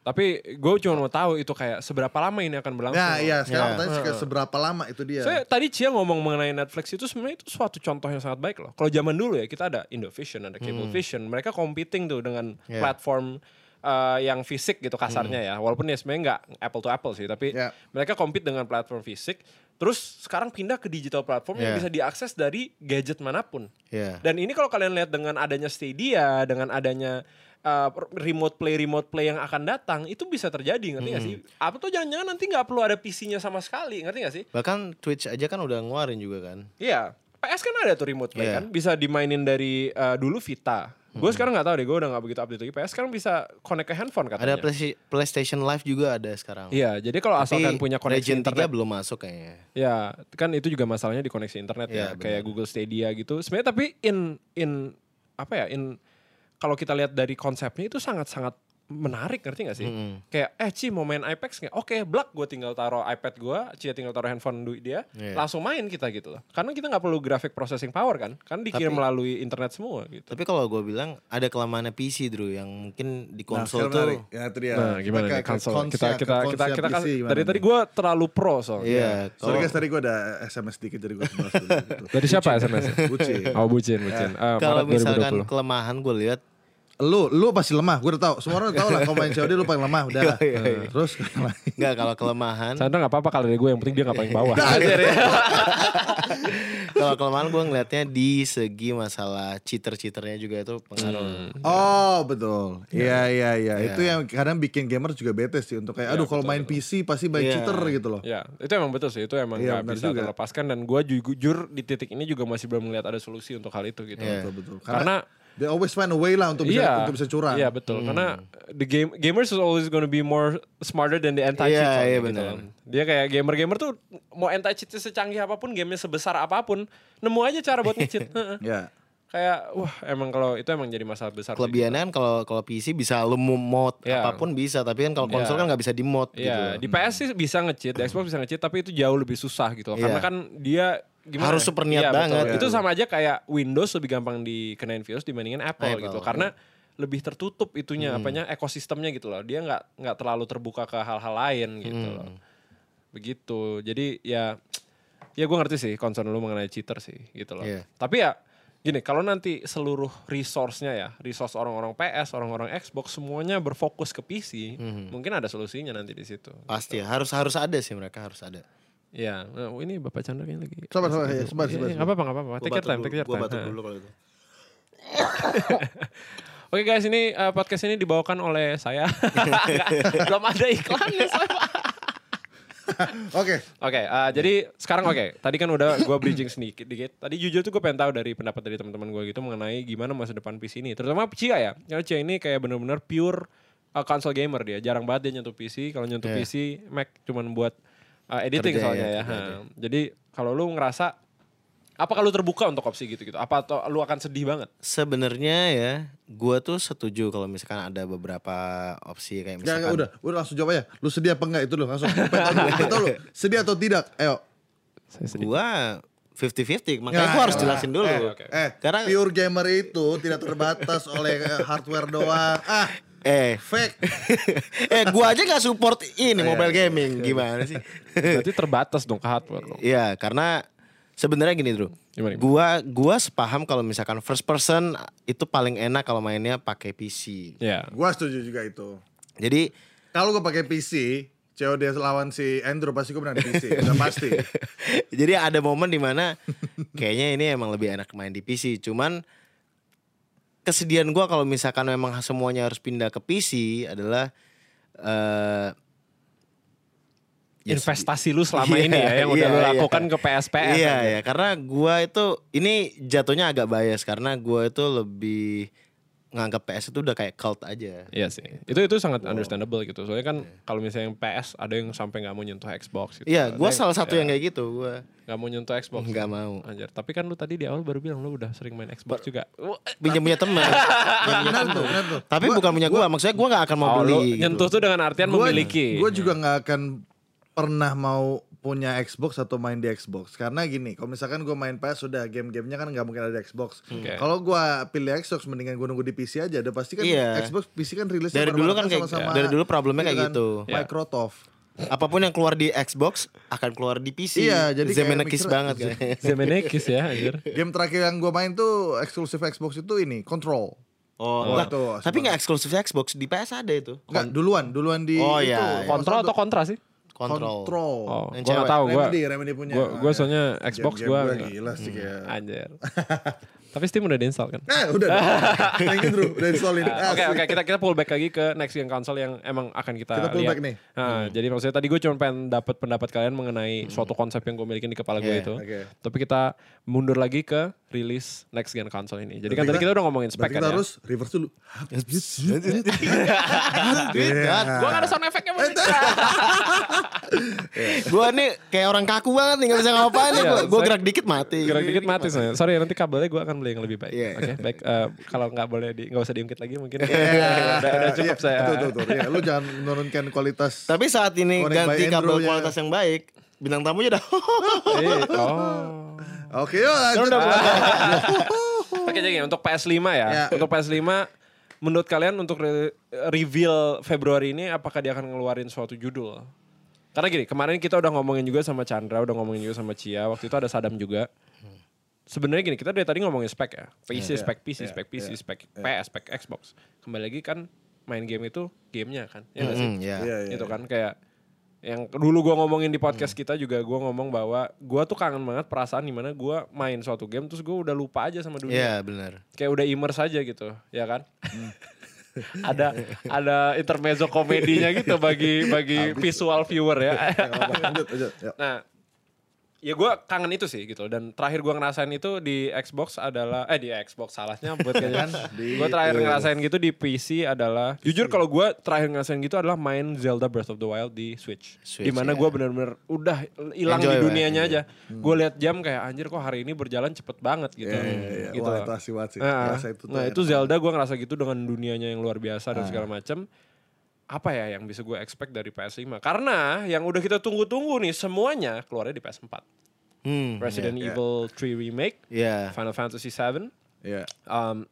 Tapi gue cuma mau tahu itu kayak seberapa lama ini akan berlangsung. Nah iya sekarang Iya. pertanyaan sih, seberapa lama itu dia. Saya tadi Cia ngomong mengenai Netflix itu sebenarnya itu suatu contoh yang sangat baik loh. Kalau zaman dulu ya kita ada Indovision, ada Hmm. Cablevision, mereka competing tuh dengan Iya. platform uh, yang fisik gitu kasarnya ya. Walaupun ya sebenarnya nggak apple to apple sih, tapi Hmm. Ya. mereka compete dengan platform fisik. Terus sekarang pindah ke digital platform yang Iya. bisa diakses dari gadget mana pun. Iya. Dan ini kalau kalian lihat dengan adanya Stadia, dengan adanya uh, remote play remote play yang akan datang, itu bisa terjadi, ngerti nggak sih? Apa tuh jangan-jangan nanti nggak perlu ada PC-nya sama sekali, ngerti nggak sih? Bahkan Twitch aja kan udah ngeluarin juga kan. Iya, PS kan ada tuh remote play Iya. kan, bisa dimainin dari uh, dulu Vita. Gue sekarang nggak tahu deh, gue udah nggak begitu update lagi. PS sekarang bisa connect ke handphone katanya. Ada Play- PlayStation Live juga ada sekarang. Iya, jadi kalau asalkan punya koneksi Legend 3 internet, belum masuk kayaknya. ya kan itu juga masalahnya di koneksi internet ya, Iya, kayak Google Stadia gitu. Sebenarnya tapi in in apa ya in kalau kita lihat dari konsepnya itu sangat-sangat menarik ngerti gak sih? Mm-mm. Kayak eh Ci mau main Apex nggak? Oke, blak gue tinggal taruh iPad gue, Ci tinggal taruh handphone duit dia, Iya. langsung main kita gitu loh. Karena kita nggak perlu graphic processing power kan, kan dikirim Tapi- melalui internet semua gitu. Tapi kalau gue bilang ada kelemahannya PC Drew yang mungkin di Nah, konsol sekarang tuh. menarik. Ya itu dia. Nah, gimana nih konsol? konsep- Kita ke kita kita konsep kita kan PC gimana dari nih? tadi gue terlalu pro soalnya. Iya. Sorry kalau- guys tadi gue ada SMS dikit jadi gue dulu gitu. Dari siapa SMS? Bucin. Oh bucin, bucin. Eh, kalau Maret misalkan 2020. kelemahan gue lihat Lu lu pasti lemah, gue udah tahu. Semua orang udah tahu lah kalau main COD lu paling lemah udah. Iya, iya, iya. Terus nggak kalau kelemahan Sandra nggak apa-apa kalau dari gue yang penting dia nggak paling bawah. Nah, kalau kelemahan gue ngelihatnya di segi masalah cheater-cheaternya juga itu pengaruh. Oh betul, iya iya iya. Itu yang kadang bikin gamer juga bete sih untuk kayak, aduh kalau betul, main PC pasti main Iya. cheater gitu loh. Ya, itu emang betul sih. Itu emang nggak benar bisa juga. terlepaskan dan gue jujur di titik ini juga masih belum melihat ada solusi untuk hal itu gitu. Iya. Betul betul. Karena They always find a way lah untuk bisa Iya, untuk bisa curang. Iya betul, karena the game gamers is always gonna be more smarter than the anti cheat. Iya, iya, gitu benar. loh. Dia kayak gamer-gamer tuh mau anti cheat secanggih apa pun, gamenya sebesar apa pun, nemu aja cara buat nge-cheat. Heeh. Ya. kayak wah emang kalau itu emang jadi masalah besar. Kelebihannya kan kalau kalau PC bisa lu mod Iya. apa pun bisa, tapi kan kalau konsol Iya. kan nggak bisa di mod gitu. Iya, di PS sih bisa nge-cheat, di Xbox bisa nge-cheat, tapi itu jauh lebih susah gitu loh. Karena Iya. kan dia gimana? Harus super niat Iya, betul. banget. Itu sama aja kayak Windows lebih gampang dikenain virus dibandingin Apple, Apple. gitu. Karena lebih tertutup itunya, apanya ekosistemnya gitu loh. Dia nggak nggak terlalu terbuka ke hal-hal lain gitu loh. Begitu. Jadi ya ya gue ngerti sih concern lu mengenai cheater sih gitu loh. Iya. Tapi ya gini, kalau nanti seluruh resource-nya ya, resource orang-orang PS, orang-orang Xbox semuanya berfokus ke PC, mungkin ada solusinya nanti di situ. Pasti harus harus ada sih mereka harus ada. Ya, nah, ini Bapak Chandra kayaknya lagi. Sabar, sabar, ya, sabar, Iya, sabar, iya, nggak apa-apa, nggak apa-apa. Take your time, take your Gua time. batuk Ha. dulu kalau itu. Oke guys, ini uh, podcast ini dibawakan oleh saya. Belum ada iklannya. soalnya. Oke. Oke, uh, jadi sekarang oke. Tadi kan udah gue bridging sedikit dikit. Tadi jujur tuh gue pengen tahu dari pendapat dari teman-teman gue gitu mengenai gimana masa depan PC ini. Terutama Cia ya. Karena Cia ini kayak bener-bener pure uh, console gamer dia. Jarang banget dia nyentuh PC. Kalau nyentuh Iya. PC, Mac cuman buat uh, editing Kerja soalnya ya, ya. kerja. Jadi kalau lu ngerasa apakah lu terbuka untuk opsi gitu-gitu? Apa atau lu akan sedih banget? Sebenarnya ya, gua tuh setuju kalau misalkan ada beberapa opsi kayak misalkan udah, udah langsung jawab aja. Lu sedih apa enggak itu lu langsung. Tahu lu. Sedih atau tidak? Ayo. Saya sedih. gua 50-50 makanya Ya, gua harus ya. jelasin dulu. Eh, oke. Eh, Karena- pure gamer itu tidak terbatas oleh eh, hardware doang. Ah, Eh, fake. eh gua aja nggak support ini mobile gaming gimana sih? Berarti terbatas dong ke hardware dong. Iya, karena sebenarnya gini, Bro. Gimana, gimana? Gua gua sepaham kalau misalkan first person itu paling enak kalau mainnya pakai PC. Ya. Gua setuju juga itu. Jadi Kalau gua pakai PC, COD lawan si Andrew pasti gua menang di PC, udah pasti. jadi ada momen di mana kayaknya ini emang lebih enak main di PC. Cuman kesedihan gua kalau misalkan memang semuanya harus pindah ke PC adalah ya investasi lu selama Iya, ini ya yang udah iya, lu iya. lakukan ke PSPS. Iya ya, karena gua itu ini jatuhnya agak bias karena gua itu lebih nganggap PS itu udah kayak cult aja. Iya sih. Itu itu sangat understandable gitu. Soalnya kan kalau misalnya yang PS ada yang sampai nggak mau nyentuh Xbox gitu. Iya, gua Ada salah satu yang kayak gitu, gua nggak mau nyentuh Xbox. nggak mau. Anjir, tapi kan lu tadi di awal baru bilang lu udah sering main Xbox juga. Pinjam punya teman. benar tuh, benar tuh. Tapi Gua- bukan punya gua, maksudnya gua nggak akan mau Oh, lu beli. gitu. nyentuh tuh dengan artian memiliki. Gue juga nggak akan pernah mau punya Xbox atau main di Xbox karena gini kalau misalkan gue main PS sudah game-gamenya kan nggak mungkin ada di Xbox Oke. kalau gue pilih Xbox mendingan gue nunggu di PC aja udah pasti kan Iya. Xbox PC kan rilisnya Dari dulu kan kayak- sama-sama dari dulu problemnya kayak kan, gitu. Iya. Microsoft Apa pun yang keluar di Xbox akan keluar di PC. Iya, jadi kayak mikir- banget kan. Zemeckis ya anjir. game terakhir yang gue main tuh eksklusif Xbox itu ini Control Oh, Oh, itu, tapi nggak eksklusif Xbox di PS ada itu. Enggak, duluan duluan di Oh, itu, iya, iya. Kontrol atau kontra sih? Kontrol. Control. Oh, Yang gua cewek. tahu gua. Remedy, Remedy punya. Gua, gua soalnya ya. Xbox Game-game gua, gila sih kayak. anjir. Tapi Steam udah diinstal kan? Nah, udah. Thank you Drew, udah installin. Ah, Oke oke kita kita pull back lagi ke next gen console yang emang akan kita, Kita pull lihat. back nih. Nah, Jadi maksudnya tadi gue cuma pengen dapat pendapat kalian mengenai suatu konsep yang gue milikin di kepala gue Yeah, itu. oke. Tapi kita mundur lagi ke rilis next gen console ini. Jadi kan tadi kita udah ngomongin spek Berarti kan kita ya. harus reverse dulu. Iya. Gue gak ada sound effect-nya. Gua nih kayak orang kaku banget nih nggak bisa ngapain. Iya, Gua, gua saya- gerak dikit mati. Gerak dikit mati saya. Sorry nanti kabelnya gue akan beli yang lebih baik. Iya. Oke baik. Eh, kalau nggak boleh di nggak usah diungkit lagi mungkin. Iya. udah, udah cukup Iya, saya. Betul, betul, betul. Iya, lu jangan menurunkan kualitas. Tapi saat ini ganti kabel kualitas yang baik, bintang tamunya udah. Eh, oh. Oke, yuk lanjut. Oke jadi untuk PS5 ya. Ya. Untuk PS5 menurut kalian untuk re- reveal Februari ini apakah dia akan ngeluarin suatu judul? Karena gini, kemarin kita udah ngomongin juga sama Chandra, udah ngomongin juga sama Cia, waktu itu ada Sadam juga. Sebenarnya gini, kita dari tadi ngomongin spek ya. PC, spek PC, ya, spek PC, ya, spek PS, spek Xbox. Kembali lagi kan main game itu gamenya kan. Ya nggak sih? Hmm, ya. Iya, iya. Itu kan kayak yang dulu gua ngomongin di podcast kita juga gua ngomong bahwa gua tuh kangen banget perasaan di mana gua main suatu game terus gua udah lupa aja sama dunia Iya, benar. kayak udah immerse aja gitu, ya kan? ada ada intermezzo komedinya gitu bagi bagi visual viewer ya. Lanjut. Yuk. nah, ya gue kangen itu sih gitu dan terakhir gue ngerasain itu di Xbox adalah eh di Xbox salahnya buat kalian gue terakhir ngerasain gitu di PC adalah jujur kalau gue terakhir ngerasain gitu adalah main Zelda Breath of the Wild di Switch, Switch, di mana ya. gue bener-bener udah hilang di dunianya iya. aja gue lihat jam kayak anjir kok hari ini berjalan cepet banget gitu Iya, iya, iya. gitu Wah, itu banget sih. Nah, itu nah enak itu Zelda gue ngerasa gitu dengan dunianya yang luar biasa Ah. dan segala macam. Apa ya yang bisa gue expect dari PS5? Karena yang udah kita tunggu-tunggu nih semuanya keluarnya di PS4. Hmm. Resident iya. Evil 3 Remake, Ya. Final Fantasy 7, Iya. um,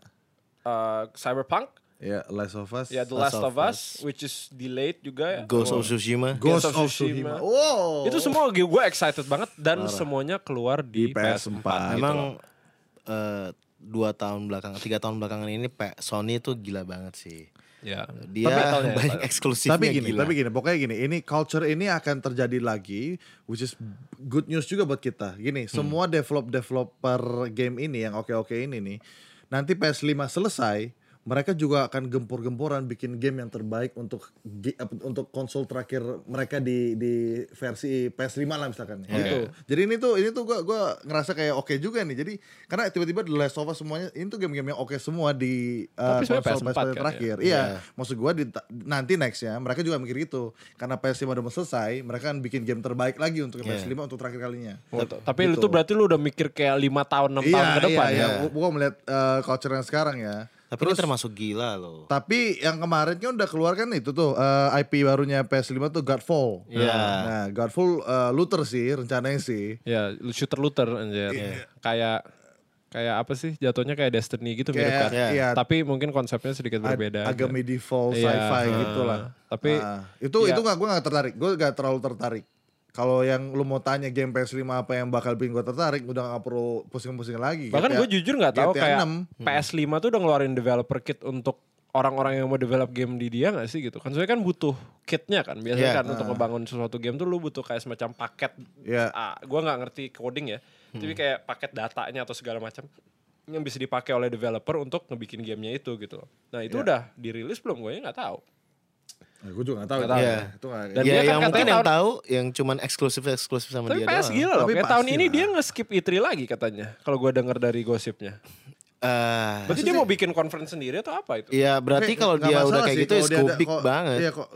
uh, Cyberpunk, Iya, Last of Us. ya The Last, of Us, which is delayed juga ya. Ghost Oh. of Tsushima. Ghost of of Tsushima. Wow. Itu semua gue excited banget dan semuanya keluar di, Di PS4. PS4. gitu eh, dua tahun belakang, tiga tahun belakangan ini Sony tuh gila banget sih. Ya. Dia Tapi- banyak eksklusifnya tapi gini, gila. tapi gini, pokoknya gini, ini culture ini akan terjadi lagi, which is good news juga buat kita. Gini, semua develop developer game ini yang oke-oke ini nih, nanti PS5 selesai, mereka juga akan gempur-gempuran bikin game yang terbaik untuk apa, untuk konsol terakhir mereka di di versi PS5 lah misalkan. Gitu. Jadi ini tuh ini tuh gua gua ngerasa kayak oke juga nih. Jadi karena tiba-tiba The Last of Us semuanya ini tuh game-game yang oke semua di uh, konsol PS4 PS4 kan, terakhir. Iya, maksud gua di, nanti next ya mereka juga mikir gitu. Karena PS5 udah mau selesai, mereka kan bikin game terbaik lagi untuk PS5 untuk terakhir kalinya. Oh, Tapi itu berarti lu udah mikir kayak lima tahun, enam tahun Iya, ke depan iya, ya. iya. Gua melihat uh, culture yang sekarang ya. Tapi ini termasuk gila loh. Tapi yang kemarin kan udah keluar kan itu tuh uh, IP barunya PS5 tuh Godfall. Iya. Nah, Godfall uh, looter sih rencananya sih. Ya, lu shooter looter anjir. Kayak kayak apa sih? Jatuhnya kayak Destiny gitu mirip Kayak kan. iya, Tapi mungkin konsepnya sedikit ag- berbeda. agak aja. medieval Iya, sci-fi uh, gitu lah. tapi Nah, itu iya. itu nggak gue nggak tertarik. Gue nggak terlalu tertarik. Kalau yang lu mau tanya game PS5 apa yang bakal bikin gue tertarik, udah nggak perlu pusing-pusing lagi. Bahkan gue jujur nggak tahu GTA kayak 6. PS5 tuh udah ngeluarin developer kit untuk orang-orang yang mau develop game di dia gak sih gitu kan soalnya kan butuh kitnya kan biasanya Iya. kan untuk ngebangun sesuatu game tuh lu butuh kayak semacam paket Iya. ah, gue nggak ngerti coding ya tapi kayak paket datanya atau segala macam yang bisa dipakai oleh developer untuk ngebikin gamenya itu gitu loh. nah itu Iya. udah dirilis belum gue nggak tahu Nah, gue juga gak tahu. ya. Iya. Itu nggak. Dan ya dia kan yang mungkin katanya yang tahu yang cuman eksklusif eksklusif sama tapi dia PS doang. gila loh Tapi kayak tahun ini dia nge-skip E3 lagi katanya kalau gue denger dari gosipnya Eh, berarti dia mau bikin conference sendiri atau apa itu ya berarti kalau dia udah kayak sih gitu skubik kok- banget. Iya kok.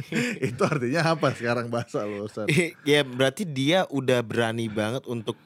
itu artinya apa sekarang bahasa lu Ustaz? ya berarti dia udah berani banget untuk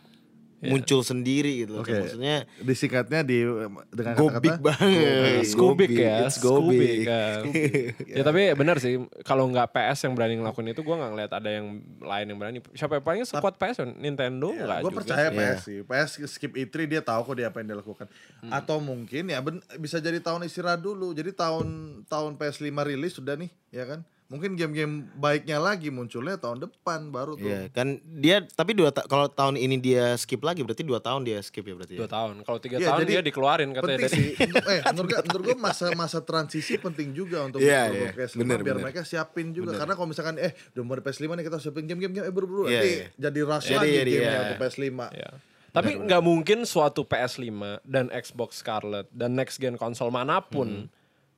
muncul sendiri gitu. loh. Oke. Maksudnya Disingkatnya di dengan gobik kata-kata banget. Skubik ya, Skubik kan. ya tapi benar sih, kalau nggak PS yang berani ngelakuin itu, gue nggak ngeliat ada yang lain yang berani. Siapa yang paling sekuat PS? ya? Nintendo nggak gue juga. percaya sih. PS sih. PS skip E3 dia tahu kok dia apa yang dia lakukan. Hmm. Atau mungkin ya ben- bisa jadi tahun istirahat dulu. Jadi tahun tahun PS5 rilis sudah nih, ya kan? Mungkin game-game baiknya lagi munculnya tahun depan baru tuh. Iya kan dia tapi dua ta- kalau tahun ini dia skip lagi berarti dua tahun dia skip ya berarti. Dua Ya? tahun. Kalau tiga Iya, tahun jadi dia dikeluarin katanya penting tadi. sih. Untuk, eh, menurut gue, menurut gue masa masa transisi penting juga untuk untuk iya. PS5 Bener, biar bener. mereka siapin juga. Karena kalau misalkan eh udah mau di PS5 nih kita siapin game-game eh buru-buru Iya, nanti iya. jadi rush Jadi, lagi jadi, gamenya iya. untuk PS5. Ya. Tapi nggak mungkin suatu PS5 dan Xbox Scarlet dan next gen konsol Hmm. mana pun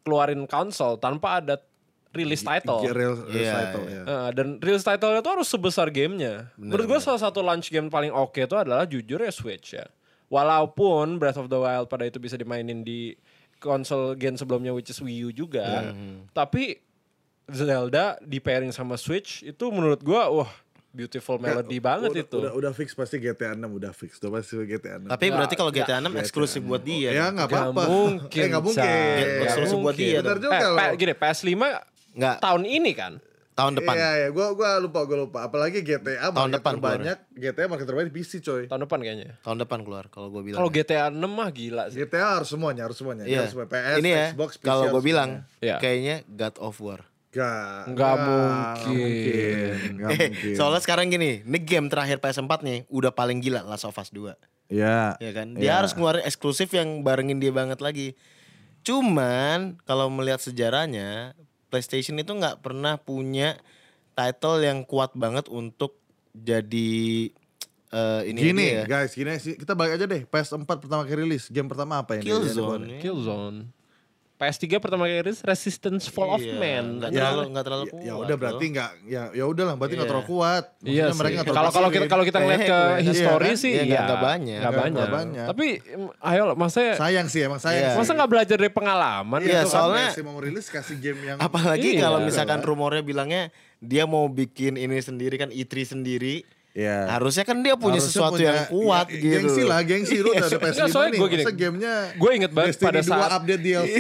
keluarin konsol tanpa ada release title. Real, real Iya, title, iya. ya. Nah, dan release title itu harus sebesar gamenya. Menurut gue salah satu launch game paling oke itu adalah jujur ya Switch ya. Walaupun Breath of the Wild pada itu bisa dimainin di konsol gen sebelumnya which is Wii U juga. Tapi Zelda di pairing sama Switch itu menurut gue wah beautiful melody banget udah, itu. Udah, udah fix pasti GTA 6 udah fix. Udah pasti GTA 6. Tapi berarti kalau GTA 6 eksklusif buat dia. ya kan? nggak Nggak apa-apa. mungkin. Eh nggak mungkin. Chan. Nggak Eksklusif buat mungkin. dia Bener dong. juga Eh, loh. Gini PS5 Nggak tahun ini kan. tahun depan. Iya, iya, gua gua lupa, gua lupa. Apalagi GTA Tahun market depan terbanyak, GTA market terbanyak di PC, coy. Tahun depan kayaknya. Tahun depan keluar kalau gue bilang. Kalau GTA 6 mah gila sih. GTA harus semuanya, harus semuanya. Iya. Harus semua. PS, Ini ya, Xbox, PC. kalau gue bilang. Iya. kayaknya God of War. Gak, Nggak nggak mungkin. Nggak Eh, mungkin. soalnya sekarang gini, ini game terakhir PS4 nih udah paling gila Last of Us 2. Iya. Ya kan? Iya. Dia harus ngeluarin eksklusif yang barengin dia banget lagi. Cuman kalau melihat sejarahnya, PlayStation itu nggak pernah punya title yang kuat banget untuk jadi eh, ini Gini, ya. guys, gini sih. Kita balik aja deh. PS4 pertama kali rilis, game pertama apa yang dia- Killzone. Killzone. PS3 pertama kali rilis Resistance Fall of Iya, Man. nggak Ya, terlalu nggak terlalu Ya, kuat. ya udah berarti loh. nggak ya ya udah lah berarti nggak Iya. terlalu kuat. Maksudnya Iya mereka sih. nggak terlalu Kalau kalau kita kalau kita ngeliat Eh, ke kelihatan. history Iya kan? sih Iya, ya nggak banyak. nggak Nggak- banyak. nggak banyak. Tapi ayo lah, maksudnya sayang sih emang sayang. Iya. sih. masa nggak belajar dari pengalaman Iya, gitu kan? soalnya- PS5 mau rilis kasih game yang Apalagi Iya. kalau misalkan lah. rumornya bilangnya dia mau bikin ini sendiri kan E3 sendiri. Iya. Harusnya kan dia punya Harusnya sesuatu punya- yang kuat ya, gitu. Gengsi lah, gengsi lu udah ada PS5 Nggak, soalnya nih. gua gini, masa gamenya gua inget banget Destiny pada 2 saat- update DLC.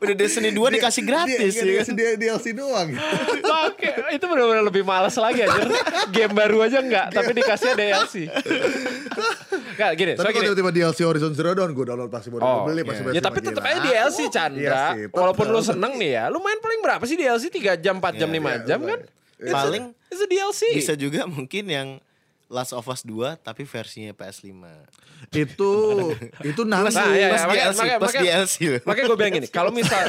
Udah Destiny 2 dikasih gratis dia, ya. dikasih dia DLC doang. Oke, itu benar-benar lebih males lagi aja. Game baru aja enggak, tapi dikasih DLC. Enggak gini, Tapi so kalau tiba-tiba DLC Horizon Zero Dawn gue download pasti mau Oh, beli pasti iya. Ya PS5 tapi tetap aja DLC Iya Chandra. Walaupun lu seneng nih ya, lu main paling berapa sih DLC? 3 jam, 4 jam, 5 iya, jam iya. kan? It's a- Paling It's a DLC. bisa juga mungkin yang Last of Us 2 tapi versinya PS5. Itu itu nanti. Nah, plus iya, makanya- DLC, makanya- plus makanya- DLC. Makanya gue bilang gini, kalau misal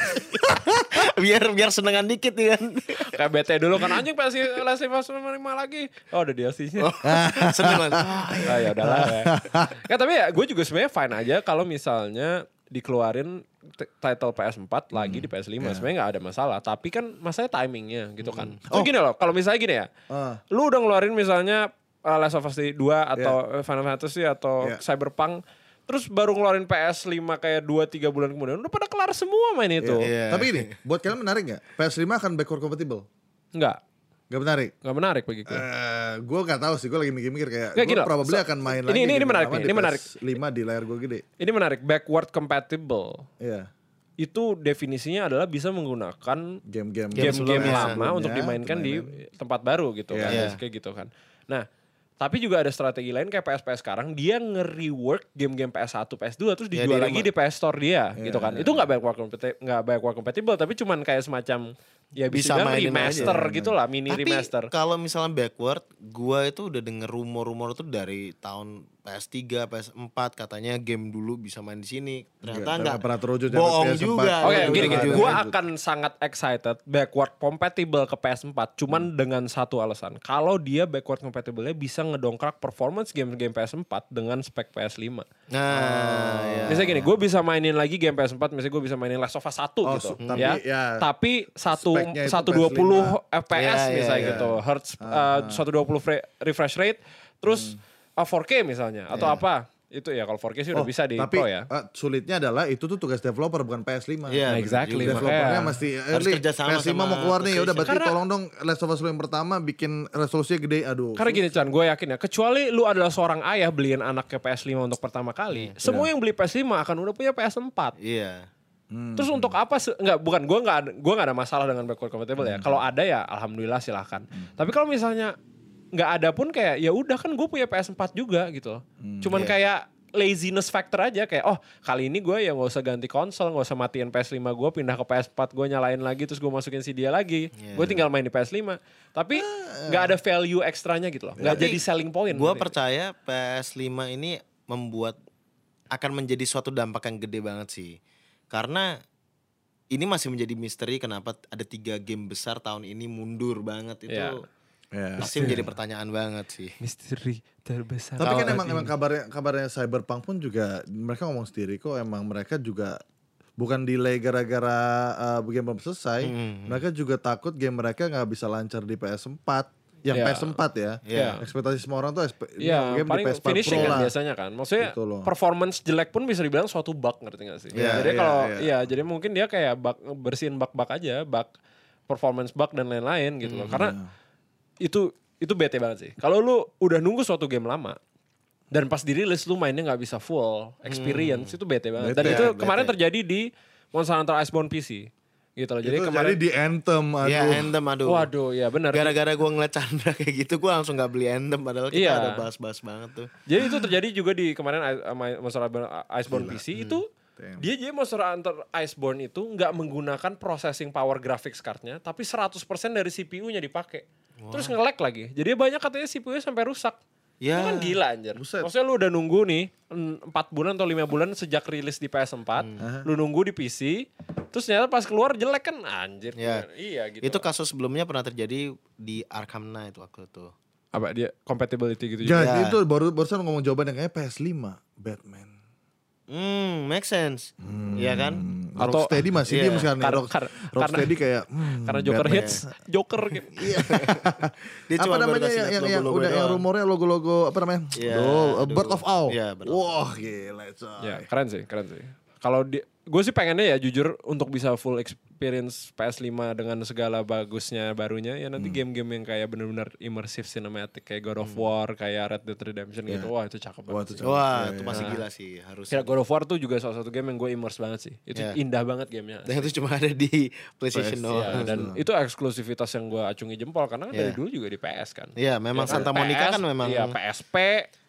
biar biar senengan dikit ya kan. kayak BT dulu kan anjing pasti Last of Us 5 lagi. Oh, ada DLC-nya. Seneng banget. Ah ya udahlah ya. Ya, tapi ya gue juga sebenarnya fine aja kalau misalnya dikeluarin title PS4 lagi di PS5 sebenarnya nggak ada masalah tapi kan masalahnya timingnya gitu kan so gini loh kalau misalnya gini ya Ah. lu udah ngeluarin misalnya uh, Last of Us 2 atau uh, Final Fantasy atau Yeah. Cyberpunk terus baru ngeluarin PS5 kayak 2-3 bulan kemudian udah pada kelar semua main itu Iya. Tapi ini, buat kalian menarik nggak? PS5 akan backward compatible? nggak Gak menarik? nggak menarik bagi gue Eh, gue gak tahu sih, gue lagi mikir-mikir kayak Nggak, gue gini probably so- akan main ini- lagi. ini- ini menarik nih, ini menarik. PS5 di layar gue gede. ini menarik backward compatible Iya, itu definisinya adalah bisa menggunakan game-game game-game sebelumnya, lama sebelumnya untuk dimainkan di tempat baru gitu Iya. kan Iya. kayak gitu kan nah tapi juga ada strategi lain kayak PS PS sekarang dia nge-rework game-game PS1 PS2 terus Ya, dijual di lagi di PS Store dia Iya, gitu kan iya, itu nggak backward compatible nggak backward compatible tapi cuman kayak semacam ya bisa, mainin remaster aja. gitu lah mini Tapi remaster kalau misalnya backward, gua itu udah denger rumor-rumor tuh dari tahun PS3, PS4 katanya game dulu bisa main di sini. Ternyata Nggak, enggak. pernah terwujud Bohong PS4. juga. Oke, Iya, gini juga gini, ada. gue akan sangat excited backward compatible ke PS4, cuman dengan satu alasan. Kalau dia backward compatible-nya bisa ngedongkrak performance game-game PS4 dengan spek PS5. Nah, ya. Misalnya gini, gue bisa mainin lagi game PS4, misalnya gue bisa mainin Last of Us 1 Oh, gitu, tapi ya. ya, Tapi satu speknya itu 120 PS5. FPS iya, misalnya iya. gitu, hertz uh, 120 fre- refresh rate, terus uh, 4K misalnya atau apa? Itu ya kalau 4K sih udah Oh, bisa di tapi Pro ya. eh, sulitnya adalah itu tuh tugas developer bukan PS5. Iya, bener Exactly. Developernya makanya. mesti eh, Harus Li, kerja sama PS5 sama mau keluar nih, ya udah berarti Karena- tolong dong Last of Us yang pertama bikin resolusinya gede. Aduh. Karena gini Chan, gue yakin ya, kecuali lu adalah seorang ayah beliin anaknya PS5 untuk pertama kali, semua yang beli PS5 akan udah punya PS4. Iya. Hmm. Terus untuk apa? Enggak, bukan gue nggak gua nggak ada masalah dengan backward compatible ya. Kalau ada ya, alhamdulillah silahkan. Tapi kalau misalnya nggak ada pun kayak ya udah kan gue punya PS4 juga gitu. loh. Cuman Iya. kayak laziness factor aja kayak oh kali ini gue ya nggak usah ganti konsol nggak usah matiin PS5 gue pindah ke PS4 gue nyalain lagi terus gue masukin si dia lagi Iya. gue tinggal main di PS5 tapi nggak ada value ekstranya gitu loh nggak jadi selling point ngerti? percaya PS5 ini membuat akan menjadi suatu dampak yang gede banget sih. Karena ini masih menjadi misteri kenapa ada tiga game besar tahun ini mundur banget itu. Iya. Ya. Pasti menjadi pertanyaan banget sih. misteri terbesar Tapi kan emang ini. emang kabarnya kabarnya Cyberpunk pun juga mereka ngomong sendiri kok emang mereka juga bukan delay gara-gara uh, game belum selesai. Hmm. Mereka juga takut game mereka nggak bisa lancar di PS4. Yang Ya. PS4 ya. Iya. Ekspektasi semua orang tuh Iya, game paling di PS4 finishing Pro kan lah. biasanya kan. Maksudnya Gitu loh. performance jelek pun bisa dibilang suatu bug ngerti gak sih? Iya, jadi iya, kalau iya. iya, jadi mungkin dia kayak bug bersihin bug-bug aja, bug performance bug dan lain-lain gitu Hmm, loh. Karena iya. itu itu bete banget sih. Kalau lu udah nunggu suatu game lama dan pas dirilis lu mainnya nggak bisa full experience itu bete banget. dan Bete, itu bete. kemarin terjadi di Monster Hunter Iceborne PC. Gitu loh. Jadi itu kemarin jadi di Anthem aduh. Ya Anthem aduh. Waduh, ya benar. Gara-gara gua ngeliat Chandra kayak gitu gua langsung gak beli Anthem padahal kita Iya. ada bahas-bahas banget tuh. Jadi itu terjadi juga di kemarin Monster Hunter Iceborne Gila. PC itu Damn. dia jadi Monster Hunter Iceborne itu nggak menggunakan processing power graphics cardnya, tapi 100% dari CPU-nya dipakai. Terus nge-lag lagi. Jadi banyak katanya CPU-nya sampai rusak. Ya. Itu kan gila anjir. Buset. Maksudnya lu udah nunggu nih 4 bulan atau 5 bulan sejak rilis di PS4, Hmm. lu nunggu di PC, terus ternyata pas keluar jelek kan anjir. Ya. Iya gitu. Itu kasus sebelumnya pernah terjadi di Arkham Knight waktu itu. apa dia compatibility gitu juga. Jadi Ya. itu baru barusan ngomong jawaban yang kayak PS5 Batman. Hmm, make sense. Iya kan? Hmm, Atau- Rocksteady masih Iya. diem sekarang nih. Kar- Rock- kar- Rocksteady kayak hmm, Karena Joker Batman. hits, Joker gitu. Dia apa cuma baru namanya yang, yang, yang udah yang rumornya logo-logo apa namanya? Iya, Aduh, uh, Bird of Owl. Iya, Bird of Wah, gila coy. Ya, keren sih, keren sih. Kalau di gue sih pengennya ya jujur untuk bisa full experience PS5 dengan segala bagusnya barunya ya nanti game-game yang kayak benar-benar immersive cinematic kayak God of War, kayak Red Dead Redemption gitu. Wah, itu cakep Wah, banget. itu sih. cakep. Wah, Iya, itu iya. masih gila sih harus. Ya, God of War tuh juga salah satu game yang gue immerse banget sih. Itu Iya. indah banget gamenya. Dan itu cuma ada di PlayStation PS, doang. Iya, dan itu eksklusivitas yang gue acungi jempol karena kan dari Iya. dulu juga di PS kan. Iya, memang Ya kan? Santa Monica PS, kan memang Iya, PSP.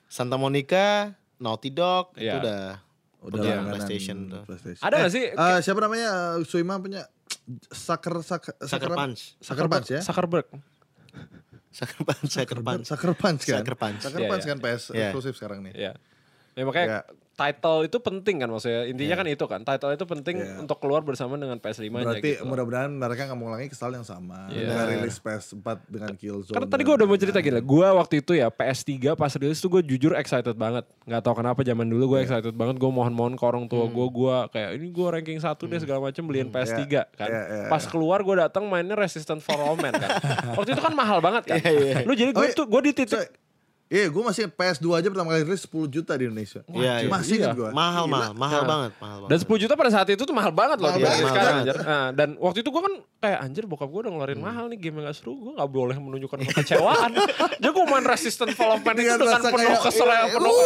Santa Monica, Naughty Dog itu Iya. udah Udah Iya, langganan PlayStation tuh. PlayStation. Ada Eh, nggak sih? eh, siapa namanya? Uh, Suima punya Sucker Sucker Sucker apa? Punch. Sucker Punch ya? Zuckerberg. Sucker Punch, Sucker Punch. Sucker Punch kan? Sucker Punch. Sucker Iya, Punch iya. kan PS Iya. eksklusif sekarang nih. Iya. Ya makanya Ya. Title itu penting kan maksudnya. Intinya kan itu kan. Title itu penting Iya. untuk keluar bersama dengan PS5-nya Berarti gitu. mudah-mudahan mereka nggak mengulangi kesalahan yang sama. Iya. Dengan rilis PS4 dengan Killzone. Karena tadi gue udah mau cerita gila. Gue waktu itu ya PS3 pas rilis tuh gue jujur excited banget. Gak tau kenapa zaman dulu gue excited banget. Gue mohon-mohon ke orang tua Hmm. gue. Gue kayak ini gue ranking satu deh segala macem beliin PS3 kan. Iya, iya, Pas keluar gue datang mainnya Resistant for All Men kan. waktu itu kan mahal banget kan. Iya, Lu jadi gue Oh, iya. tuh gue di titik. Iya, gue masih PS2 aja pertama kali rilis 10 juta di Indonesia. Iya, iya. Masih Iya. gue. Mahal, mahal, mahal Nah. banget, mahal Dan banget. 10 juta pada saat itu tuh mahal banget loh Mahal dibanding banget. sekarang anjir. Nah, dan waktu itu gue kan kayak anjir bokap gue udah ngeluarin mahal nih game yang gak seru. Gue gak boleh menunjukkan kekecewaan. Jadi gue main Resistant Development itu Dengan rasa penuh iya, penuh.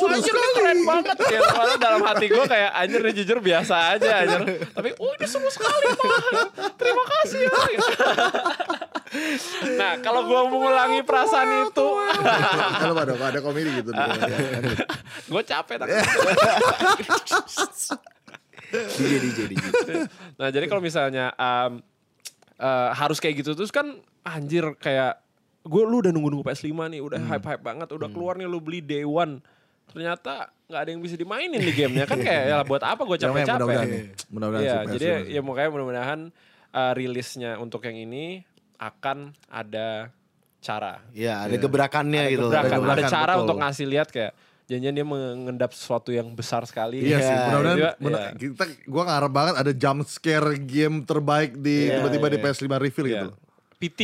uh, anjir ini keren banget. Ya, dalam hati gue kayak anjir ini jujur biasa aja anjir. Tapi oh ini seru sekali mahal. Terima kasih ya. Nah kalau gue mengulangi perasaan itu. Kalau ada ada komedi gitu. gue capek. DJ, DJ, DJ. Nah jadi kalau misalnya um, eh, harus kayak gitu terus kan anjir kayak gue lu udah nunggu-nunggu PS5 nih udah hype-hype banget udah keluar nih lu beli day one ternyata nggak ada yang bisa dimainin di gamenya kan kayak ya buat apa gue Mudah-mudahan capek-capek nih. Mudah-mudahan Iya sih PS5 jadi ya makanya mudah-mudahan uh, rilisnya untuk yang ini akan ada cara Iya, ada gebrakannya gitu. gebrakan, ada gebrakan, cara betul. untuk ngasih lihat kayak janjian dia mengendap sesuatu yang besar sekali Iya sih, Iya, mudah-mudahan iya. bener- kita gua ngarep banget ada jump scare game terbaik di Iya, tiba-tiba di iya. PS5 reveal Iya. gitu. PT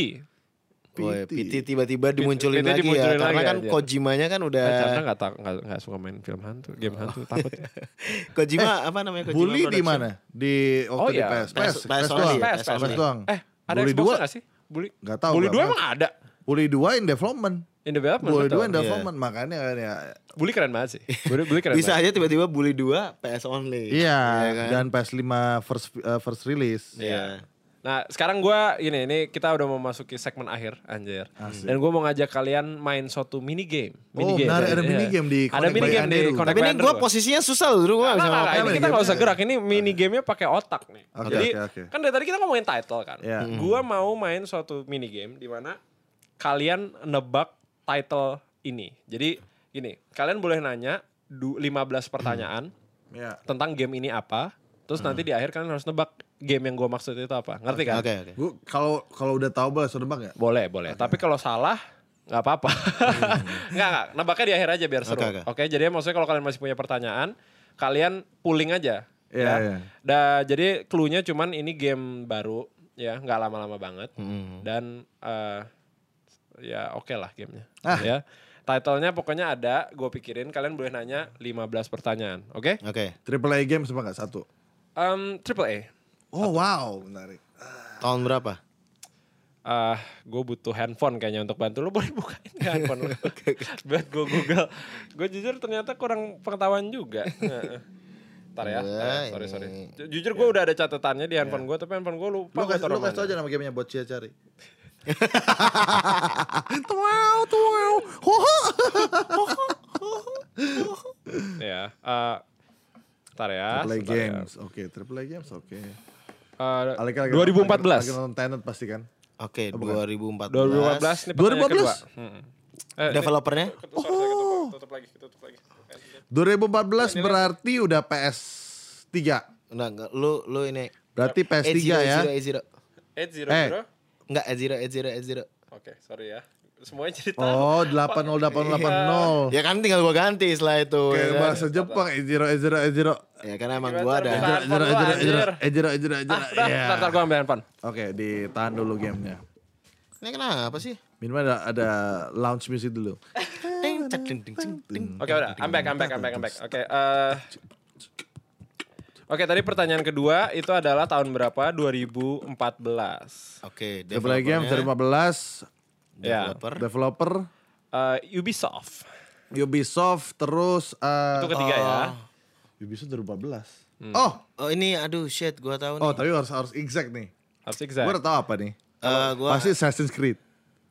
PT. PT tiba-tiba dimunculin PT lagi dimunculin ya. Karena lagi kan aja. Kojimanya kan udah Nah, Chandra nggak tak nggak nggak suka main film hantu, game hantu takut. Kojima apa namanya Kojima Bully di mana? Di waktu Oh di iya, PS. PS- PS, PS PS only, doang. PS PS, only. PS doang. Eh, ada Bully Xbox dua? nggak sih? Bully. Nggak tahu Bully gua, 2 Mas. emang ada. Bully 2 in development. In development. Bully betul. 2 in development makanya kan ya. Bully keren banget sih. Bully, Bully keren Bisa banget. aja tiba-tiba Bully 2 PS only. Iya, kan? dan PS5 first uh, first release. Iya. Nah, sekarang gua ini ini kita udah mau memasuki segmen akhir anjir. Dan gua mau ngajak kalian main suatu mini game. Mini Oh, menarik, ada mini game di Ada mini game di. Connect Tapi ini gue posisinya susah loh, dulu gue gak bisa Nggak, nggak, ngapain. ini kita nggak game. usah gerak. Ini mini gamenya pakai otak nih. Oke, Jadi oke, oke. kan dari tadi kita ngomongin title kan. Iya. Gua mau main suatu mini game di mana kalian nebak title ini. Jadi gini, kalian boleh nanya du- 15 pertanyaan Ya. tentang game ini apa. Terus nanti di akhir kalian harus nebak game yang gue maksud itu apa. Ngerti kan? Oke, oke. Gua kalau kalau udah tahu boleh suruh nebak ya? Boleh, boleh. Tapi kalau salah nggak apa-apa. nggak, nggak. Nebaknya di akhir aja biar seru. Oke, Oke, oke. jadi maksudnya kalau kalian masih punya pertanyaan, kalian pooling aja. Iya, ya. iya. Da- jadi clue-nya cuman ini game baru, ya nggak lama-lama banget. Hmm. Dan eh, ya oke lah gamenya. Ah. Ya. Title-nya pokoknya ada, gue pikirin kalian boleh nanya 15 pertanyaan, oke? Oke. Triple A game sama nggak satu? Um, triple A. Oh wow, menarik. Tahun berapa? ah gue butuh handphone kayaknya untuk bantu lo boleh bukain nggak handphone lo buat gue google gue jujur ternyata kurang pengetahuan juga. Ntar ya, Wah, Eh, sorry sorry. Jujur gue udah ada catatannya di handphone gue, tapi handphone gue lupa. Lu kasih taruh lu kasih aja nama gamenya buat Cia cari. Tuau, tuau. Hoho. Ya, eh, ntar ya. Triple A ya. games, oke. Triple A games, oke. Eh, Alika lagi- 2014. Lagi nonton Tenet pasti kan? Oke, Oh, bukan. 2014. 2014 nih pertanyaan 2014? kedua. Hmm. Eh, Developernya? ini- Sorry, sorry, ketutup, tutup lagi, tutup lagi. 2014 berarti udah PS3. Enggak, enggak. Lu lu ini Berarti PS3 ya. 80, 80. 800. Eh. Enggak, 80, 80, 80. Oke, sorry ya semuanya cerita. Oh, 80880. Iya. Ya kan tinggal gua ganti setelah itu. Kayak ya kan? bahasa eh, eh, eh, iya kan? Jepang, Ejiro Ejiro Ejiro. Ya karena emang gua ada. Ejiro Ejiro Ejiro Ejiro Ejiro Ejiro. Iya. ntar, gua ambil handphone. Oke, ditahan dulu gamenya. Ini kenapa sih? Minimal ada, ada lounge music dulu. Oke udah, I'm back, I'm back, I'm back, I'm back. Oke, okay, uh, Oke, tadi pertanyaan kedua itu adalah tahun berapa? 2014. Oke, okay, lagi game, 2015 Ya. developer yeah. developer uh, Ubisoft Ubisoft terus uh, itu ketiga uh, ya oh. Ubisoft 2014 hmm. oh oh ini aduh shit gue tau oh, nih. oh tapi harus harus exact nih harus exact gua tahu apa nih uh, gua... pasti Assassin's Creed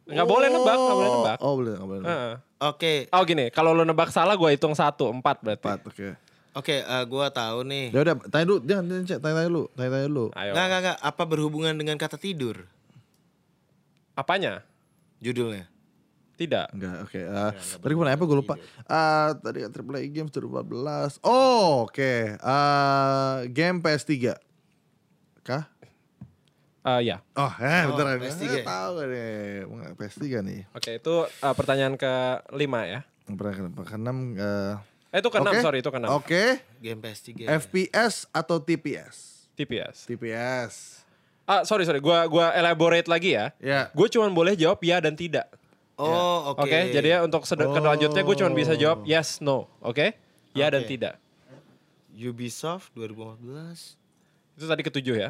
Gak oh. boleh nebak, gak boleh oh. nebak. Oh, boleh, gak boleh. Uh -uh. Oke. Okay. Oh gini, kalau lo nebak salah gue hitung satu, empat berarti. Empat, oke. Okay. Oke, eh, okay, uh, gue tahu nih. Ya udah, tanya dulu, jangan tanya, tanya, tanya dulu, tanya, tanya dulu. Nggak, nggak, nggak. Apa berhubungan dengan kata tidur? Apanya? Judulnya. Tidak. Enggak, oke. Eh, tadi gimana apa gue lupa. Ah, tadi kan Triple A Games 2014. Oh, oke. Eh, game PS3. Kah? Eh, ya. Oh, eh, Oh, beneran. PS3. Eh, tahu gak nih. Emang PS3 nih. Oke, itu eh, pertanyaan ke lima ya. Pernah ke keenam eh Eh, itu ke enam, Oke. sorry, itu ke enam. Oke. Game PS3. FPS atau TPS? TPS. TPS. Ah, sorry, sorry. Gua gua elaborate lagi ya. Ya. Gue cuma boleh jawab ya dan tidak. Oh, oke. Oke, jadi ya untuk sed- selanjutnya gue cuma bisa jawab yes, no. Oke? Ya dan Oke. tidak. Ubisoft 2014. Itu tadi ketujuh ya.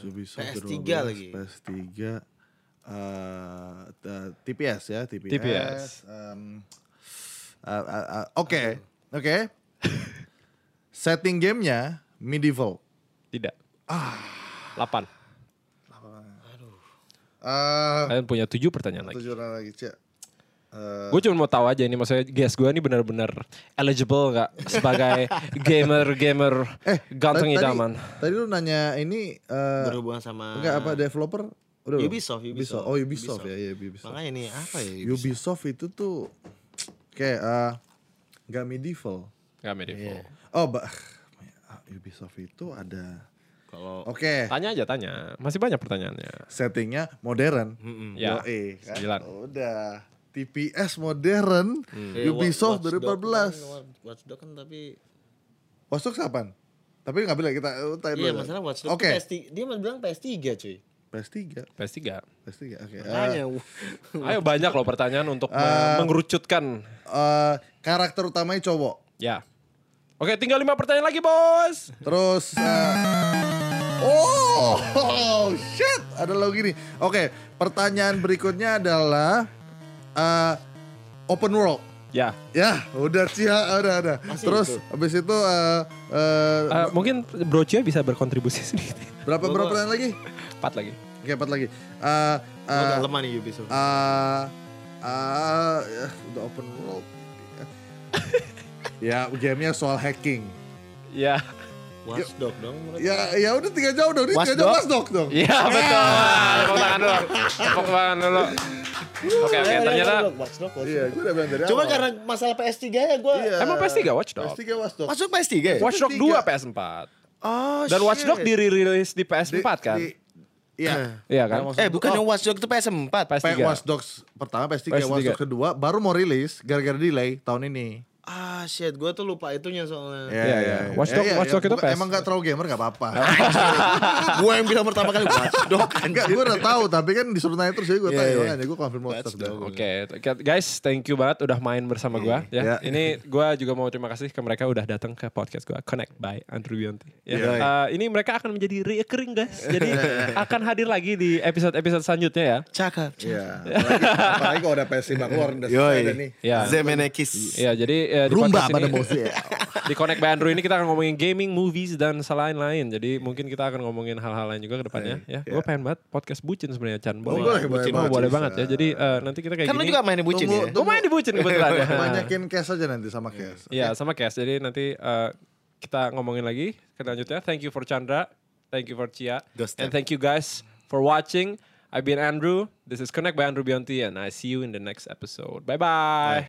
Ubisoft PS3 2012, lagi. PS3. eh, t- TPS ya, TPS. TPS. Em, eh, eh, eh, Oke, oke. Setting gamenya medieval. Tidak. Delapan. Eh, Kalian punya tujuh pertanyaan lagi. tujuh orang lagi cek. Eh, Gue cuma mau tahu aja ini maksudnya guess gue ini benar-benar eligible nggak sebagai gamer-gamer eh, ganteng tadi- idaman. Tadi lu nanya ini eh, Berhubungan sama enggak apa developer? Udah belum? Ubisoft, Ubisoft. Oh Ubisoft, ya, ya Ubisoft. Makanya ini apa ya Ubisoft? Ubisoft itu tuh kayak eh, nggak medieval. Gak medieval. Oh, ba ah, Ubisoft itu ada. Kalau Oke, Tanya aja tanya. Masih banyak pertanyaannya. settingnya modern. Ya. Yoi, kan? sembilan. Udah. TPS modern. Eh, Ubisoft Watch Dog- 2014. Watch Dog kan tapi Watch Dogs kapan? Tapi nggak bilang kita uh, tanya Iya masalah Watch Dogs Oke. tuh PS3 Dia mah bilang PS3 cuy PS3. PS3. PS3. Oke. Eh, Makanya Ayo banyak loh pertanyaan untuk Eh, mengerucutkan. eh, karakter utamanya cowok. Ya. Oke, tinggal lima pertanyaan lagi, bos. Terus eh, Oh, oh, shit, ada lagi nih. Oke, pertanyaan berikutnya adalah eh, open world. Ya. Ya, udah sih, ya, udah, udah. Terus habis itu eh, eh, Eh, mungkin Bro Cio bisa berkontribusi sedikit. berapa berapa pertanyaan lagi? Empat lagi. Oke, empat lagi. Eh, Gua eh, agak lemah nih Ubisoft eh, eh, ya, udah open world. ya, gamenya soal hacking. Ya. Watch Dog dong Ya, ya udah tiga jauh dong. Tiga jauh Dog? Watch Dog dong. Iya betul. Tepuk tangan dulu. Tepuk tangan dulu. Oke oke ternyata Watch Dog Watch Iya, gue udah bilang dari Cuma karena masalah PS3 ya gue Iya. emang PS3 Watch Dog. PS3 Watch Dog. Masuk PS3 ya? Watch Dog PS3. 2 PS4. Oh Dan Watch Dog shit. dirilis di Di- PS4 kan? di- Iya. Iya kan? Eh bukan oh, Watch Dog itu PS4 PS3. P- Watch Dogs pertama PS3, PS3. Watch Dogs kedua baru mau rilis gara-gara delay tahun ini. Ah shit gue tuh lupa itunya soalnya Iya, iya. Watch Dog- Watch Dog itu Bukan- PS. Emang gak terlalu gamer gak apa-apa. Gue yang bilang pertama kali Watch Dog Enggak, gue udah tahu tapi kan disuruh nanya terus jadi gue Iya, tanya iya. makanya gue confirm Watch Watch Dogs. Dogs. dah. Oke, guys, thank you banget udah main bersama gua ya. Iya. Ini gua juga mau terima kasih ke mereka udah datang ke podcast gua Connect by Andrew Bionti. Ya. Iya. Eh, ini mereka akan menjadi recurring guys. Jadi akan hadir lagi di episode-episode selanjutnya ya. Cakep Iya. Apalagi, apalagi kalau udah PS5 keluar udah selesai Yoi dah nih. Ya. Zemenekis Iya, jadi eh, di Rumba podcast pada bosnya. di Connect by Andrew ini kita akan ngomongin gaming, movies dan selain-lain. Jadi mungkin kita akan ngomongin hal-hal lain juga ke depannya ya. Gue pengen banget podcast bucin sebenarnya Chan. Oh, boleh, boleh Bucin. banget, boleh bisa. banget ya. Jadi eh, nanti kita kayak Kan lu gini. juga main di bucin Tunggu, ya? Gue main di bucin kebetulan ya. Banyakin cash aja nanti sama cash. Iya sama Cash. Jadi nanti eh, kita ngomongin lagi ke selanjutnya. Thank you for Chandra. Thank you for Chia. And time. thank you guys for watching. I've been Andrew. This is Connect by Andrew Bionti and I see you in the next episode. Bye-bye.